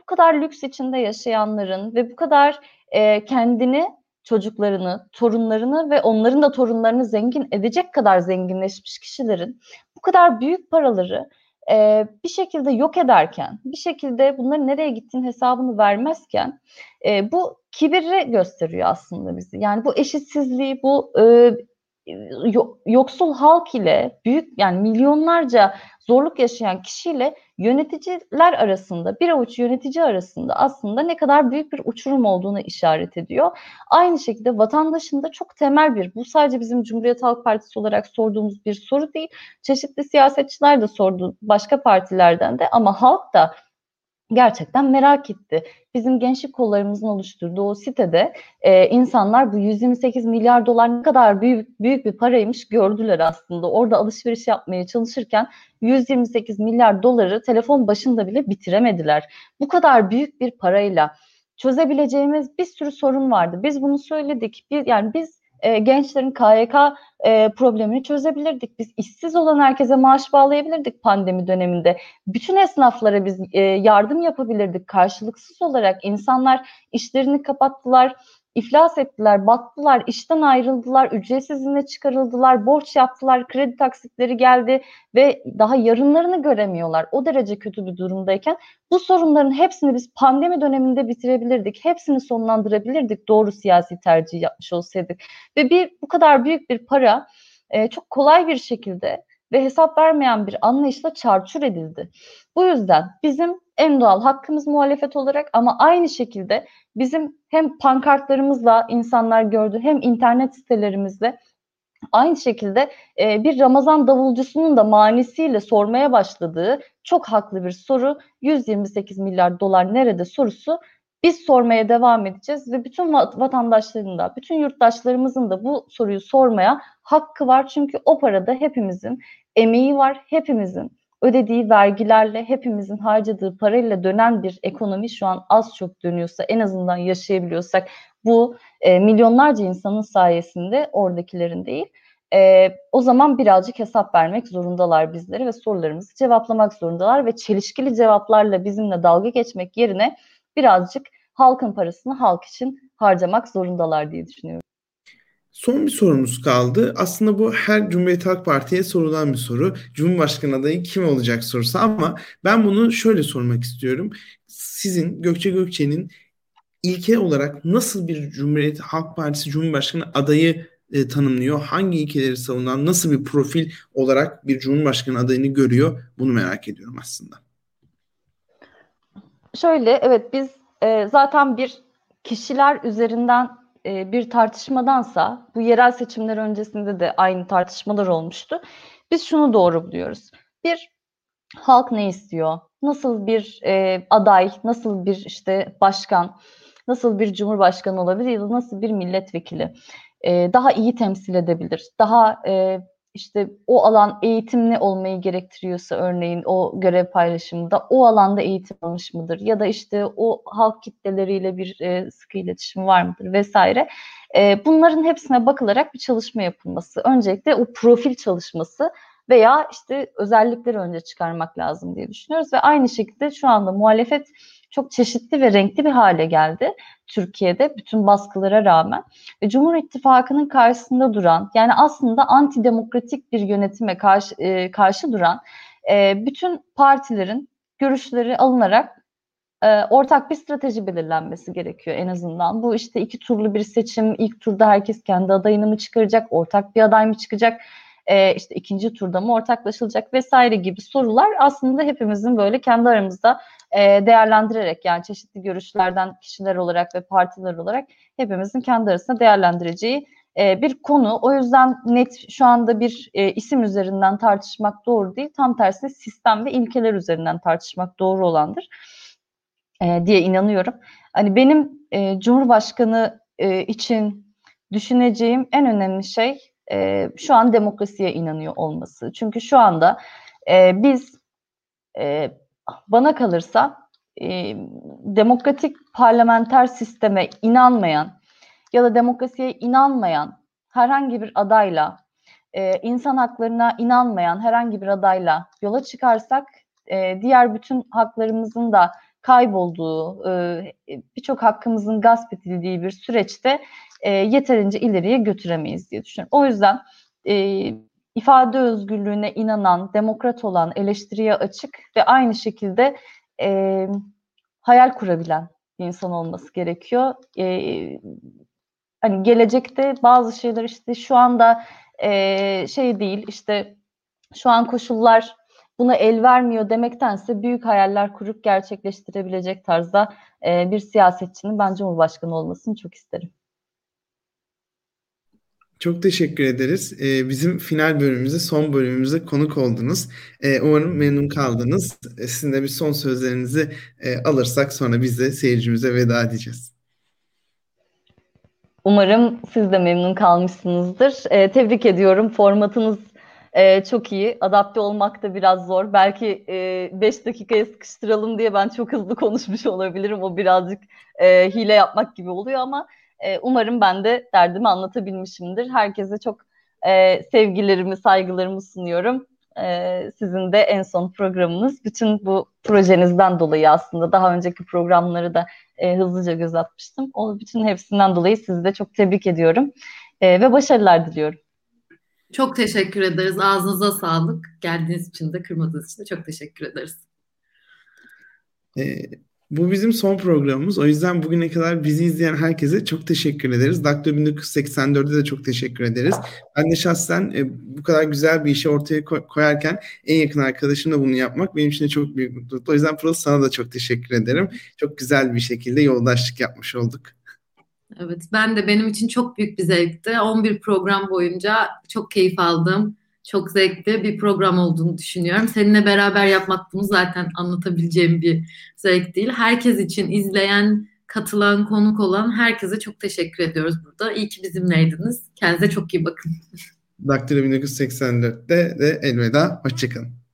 bu kadar lüks içinde yaşayanların ve bu kadar e, kendini çocuklarını, torunlarını ve onların da torunlarını zengin edecek kadar zenginleşmiş kişilerin bu kadar büyük paraları e, bir şekilde yok ederken, bir şekilde bunların nereye gittiğini hesabını vermezken e, bu kibiri gösteriyor aslında bizi. Yani bu eşitsizliği, bu e, yoksul halk ile büyük yani milyonlarca zorluk yaşayan kişiyle yöneticiler arasında, bir avuç yönetici arasında aslında ne kadar büyük bir uçurum olduğunu işaret ediyor. Aynı şekilde vatandaşın da çok temel bir, bu sadece bizim Cumhuriyet Halk Partisi olarak sorduğumuz bir soru değil. Çeşitli siyasetçiler de sordu başka partilerden de ama halk da gerçekten merak etti. Bizim gençlik kollarımızın oluşturduğu o sitede e, insanlar bu 128 milyar dolar ne kadar büyük büyük bir paraymış gördüler aslında. Orada alışveriş yapmaya çalışırken 128 milyar doları telefon başında bile bitiremediler. Bu kadar büyük bir parayla çözebileceğimiz bir sürü sorun vardı. Biz bunu söyledik. Bir, yani biz e, gençlerin KYK e, problemini çözebilirdik. Biz işsiz olan herkese maaş bağlayabilirdik pandemi döneminde. Bütün esnaflara biz e, yardım yapabilirdik karşılıksız olarak. İnsanlar işlerini kapattılar iflas ettiler, battılar, işten ayrıldılar, ücretsiz izne çıkarıldılar, borç yaptılar, kredi taksitleri geldi ve daha yarınlarını göremiyorlar. O derece kötü bir durumdayken bu sorunların hepsini biz pandemi döneminde bitirebilirdik. Hepsini sonlandırabilirdik doğru siyasi tercih yapmış olsaydık. Ve bir bu kadar büyük bir para e, çok kolay bir şekilde ve hesap vermeyen bir anlayışla çarçur edildi. Bu yüzden bizim en doğal hakkımız muhalefet olarak ama aynı şekilde bizim hem pankartlarımızla insanlar gördü hem internet sitelerimizde aynı şekilde e, bir Ramazan davulcusunun da manisiyle sormaya başladığı çok haklı bir soru 128 milyar dolar nerede sorusu biz sormaya devam edeceğiz ve bütün vatandaşların da, bütün yurttaşlarımızın da bu soruyu sormaya hakkı var. Çünkü o parada hepimizin emeği var, hepimizin ödediği vergilerle, hepimizin harcadığı parayla dönen bir ekonomi şu an az çok dönüyorsa, en azından yaşayabiliyorsak bu e, milyonlarca insanın sayesinde oradakilerin değil. E, o zaman birazcık hesap vermek zorundalar bizlere ve sorularımızı cevaplamak zorundalar ve çelişkili cevaplarla bizimle dalga geçmek yerine birazcık halkın parasını halk için harcamak zorundalar diye düşünüyorum. Son bir sorumuz kaldı. Aslında bu her Cumhuriyet Halk Parti'ye sorulan bir soru. Cumhurbaşkanı adayı kim olacak sorusu ama ben bunu şöyle sormak istiyorum. Sizin Gökçe Gökçe'nin ilke olarak nasıl bir Cumhuriyet Halk Partisi Cumhurbaşkanı adayı e, tanımlıyor? Hangi ilkeleri savunan, nasıl bir profil olarak bir Cumhurbaşkanı adayını görüyor? Bunu merak ediyorum aslında. Şöyle, evet biz e, zaten bir kişiler üzerinden e, bir tartışmadansa bu yerel seçimler öncesinde de aynı tartışmalar olmuştu. Biz şunu doğru buluyoruz. Bir halk ne istiyor? Nasıl bir e, aday, nasıl bir işte başkan, nasıl bir cumhurbaşkanı olabilir ya da nasıl bir milletvekili e, daha iyi temsil edebilir, daha e, işte o alan eğitimli olmayı gerektiriyorsa örneğin o görev paylaşımında o alanda eğitim almış mıdır ya da işte o halk kitleleriyle bir e, sıkı iletişim var mıdır vesaire. E, bunların hepsine bakılarak bir çalışma yapılması. Öncelikle o profil çalışması veya işte özellikleri önce çıkarmak lazım diye düşünüyoruz ve aynı şekilde şu anda muhalefet çok çeşitli ve renkli bir hale geldi Türkiye'de bütün baskılara rağmen. Ve Cumhur İttifakı'nın karşısında duran yani aslında antidemokratik bir yönetime karşı, e, karşı duran e, bütün partilerin görüşleri alınarak e, ortak bir strateji belirlenmesi gerekiyor en azından. Bu işte iki turlu bir seçim, ilk turda herkes kendi adayını mı çıkaracak, ortak bir aday mı çıkacak? E, işte ikinci turda mı ortaklaşılacak vesaire gibi sorular aslında hepimizin böyle kendi aramızda e, değerlendirerek yani çeşitli görüşlerden kişiler olarak ve partiler olarak hepimizin kendi arasında değerlendireceği e, bir konu. O yüzden net şu anda bir e, isim üzerinden tartışmak doğru değil. Tam tersine sistem ve ilkeler üzerinden tartışmak doğru olandır e, diye inanıyorum. Hani benim e, Cumhurbaşkanı e, için düşüneceğim en önemli şey e, şu an demokrasiye inanıyor olması. Çünkü şu anda e, biz e, bana kalırsa e, demokratik parlamenter sisteme inanmayan ya da demokrasiye inanmayan herhangi bir adayla e, insan haklarına inanmayan herhangi bir adayla yola çıkarsak e, diğer bütün haklarımızın da kaybolduğu, e, birçok hakkımızın gasp edildiği bir süreçte e, yeterince ileriye götüremeyiz diye düşünüyorum. O yüzden e, ifade özgürlüğüne inanan, demokrat olan, eleştiriye açık ve aynı şekilde e, hayal kurabilen bir insan olması gerekiyor. E, hani gelecekte bazı şeyler işte şu anda e, şey değil işte şu an koşullar buna el vermiyor demektense büyük hayaller kurup gerçekleştirebilecek tarzda e, bir siyasetçinin ben Cumhurbaşkanı olmasını çok isterim. Çok teşekkür ederiz. Ee, bizim final bölümümüze, son bölümümüze konuk oldunuz. Ee, umarım memnun kaldınız. Ee, sizin de bir son sözlerinizi e, alırsak sonra biz de seyircimize veda edeceğiz. Umarım siz de memnun kalmışsınızdır. Ee, tebrik ediyorum. Formatınız e, çok iyi. Adapte olmak da biraz zor. Belki 5 e, dakikaya sıkıştıralım diye ben çok hızlı konuşmuş olabilirim. O birazcık e, hile yapmak gibi oluyor ama e, umarım ben de derdimi anlatabilmişimdir. Herkese çok e, sevgilerimi, saygılarımı sunuyorum. E, sizin de en son programınız. Bütün bu projenizden dolayı aslında daha önceki programları da e, hızlıca göz atmıştım. O bütün hepsinden dolayı sizi de çok tebrik ediyorum e, ve başarılar diliyorum. Çok teşekkür ederiz. Ağzınıza sağlık. Geldiğiniz için de kırmadığınız için de çok teşekkür ederiz. Ee, bu bizim son programımız. O yüzden bugüne kadar bizi izleyen herkese çok teşekkür ederiz. Daktilo 1984'de de çok teşekkür ederiz. Ben de şahsen e, bu kadar güzel bir işi ortaya koyarken en yakın arkadaşımla bunu yapmak benim için de çok büyük mutluluk. O yüzden Pırıl sana da çok teşekkür ederim. Çok güzel bir şekilde yoldaşlık yapmış olduk. Evet ben de benim için çok büyük bir zevkti. 11 program boyunca çok keyif aldım çok zevkli bir program olduğunu düşünüyorum. Seninle beraber yapmak bunu zaten anlatabileceğim bir zevk değil. Herkes için izleyen, katılan, konuk olan herkese çok teşekkür ediyoruz burada. İyi ki bizimleydiniz. Kendinize çok iyi bakın. Daktilo 1984'te de elveda. Hoşçakalın.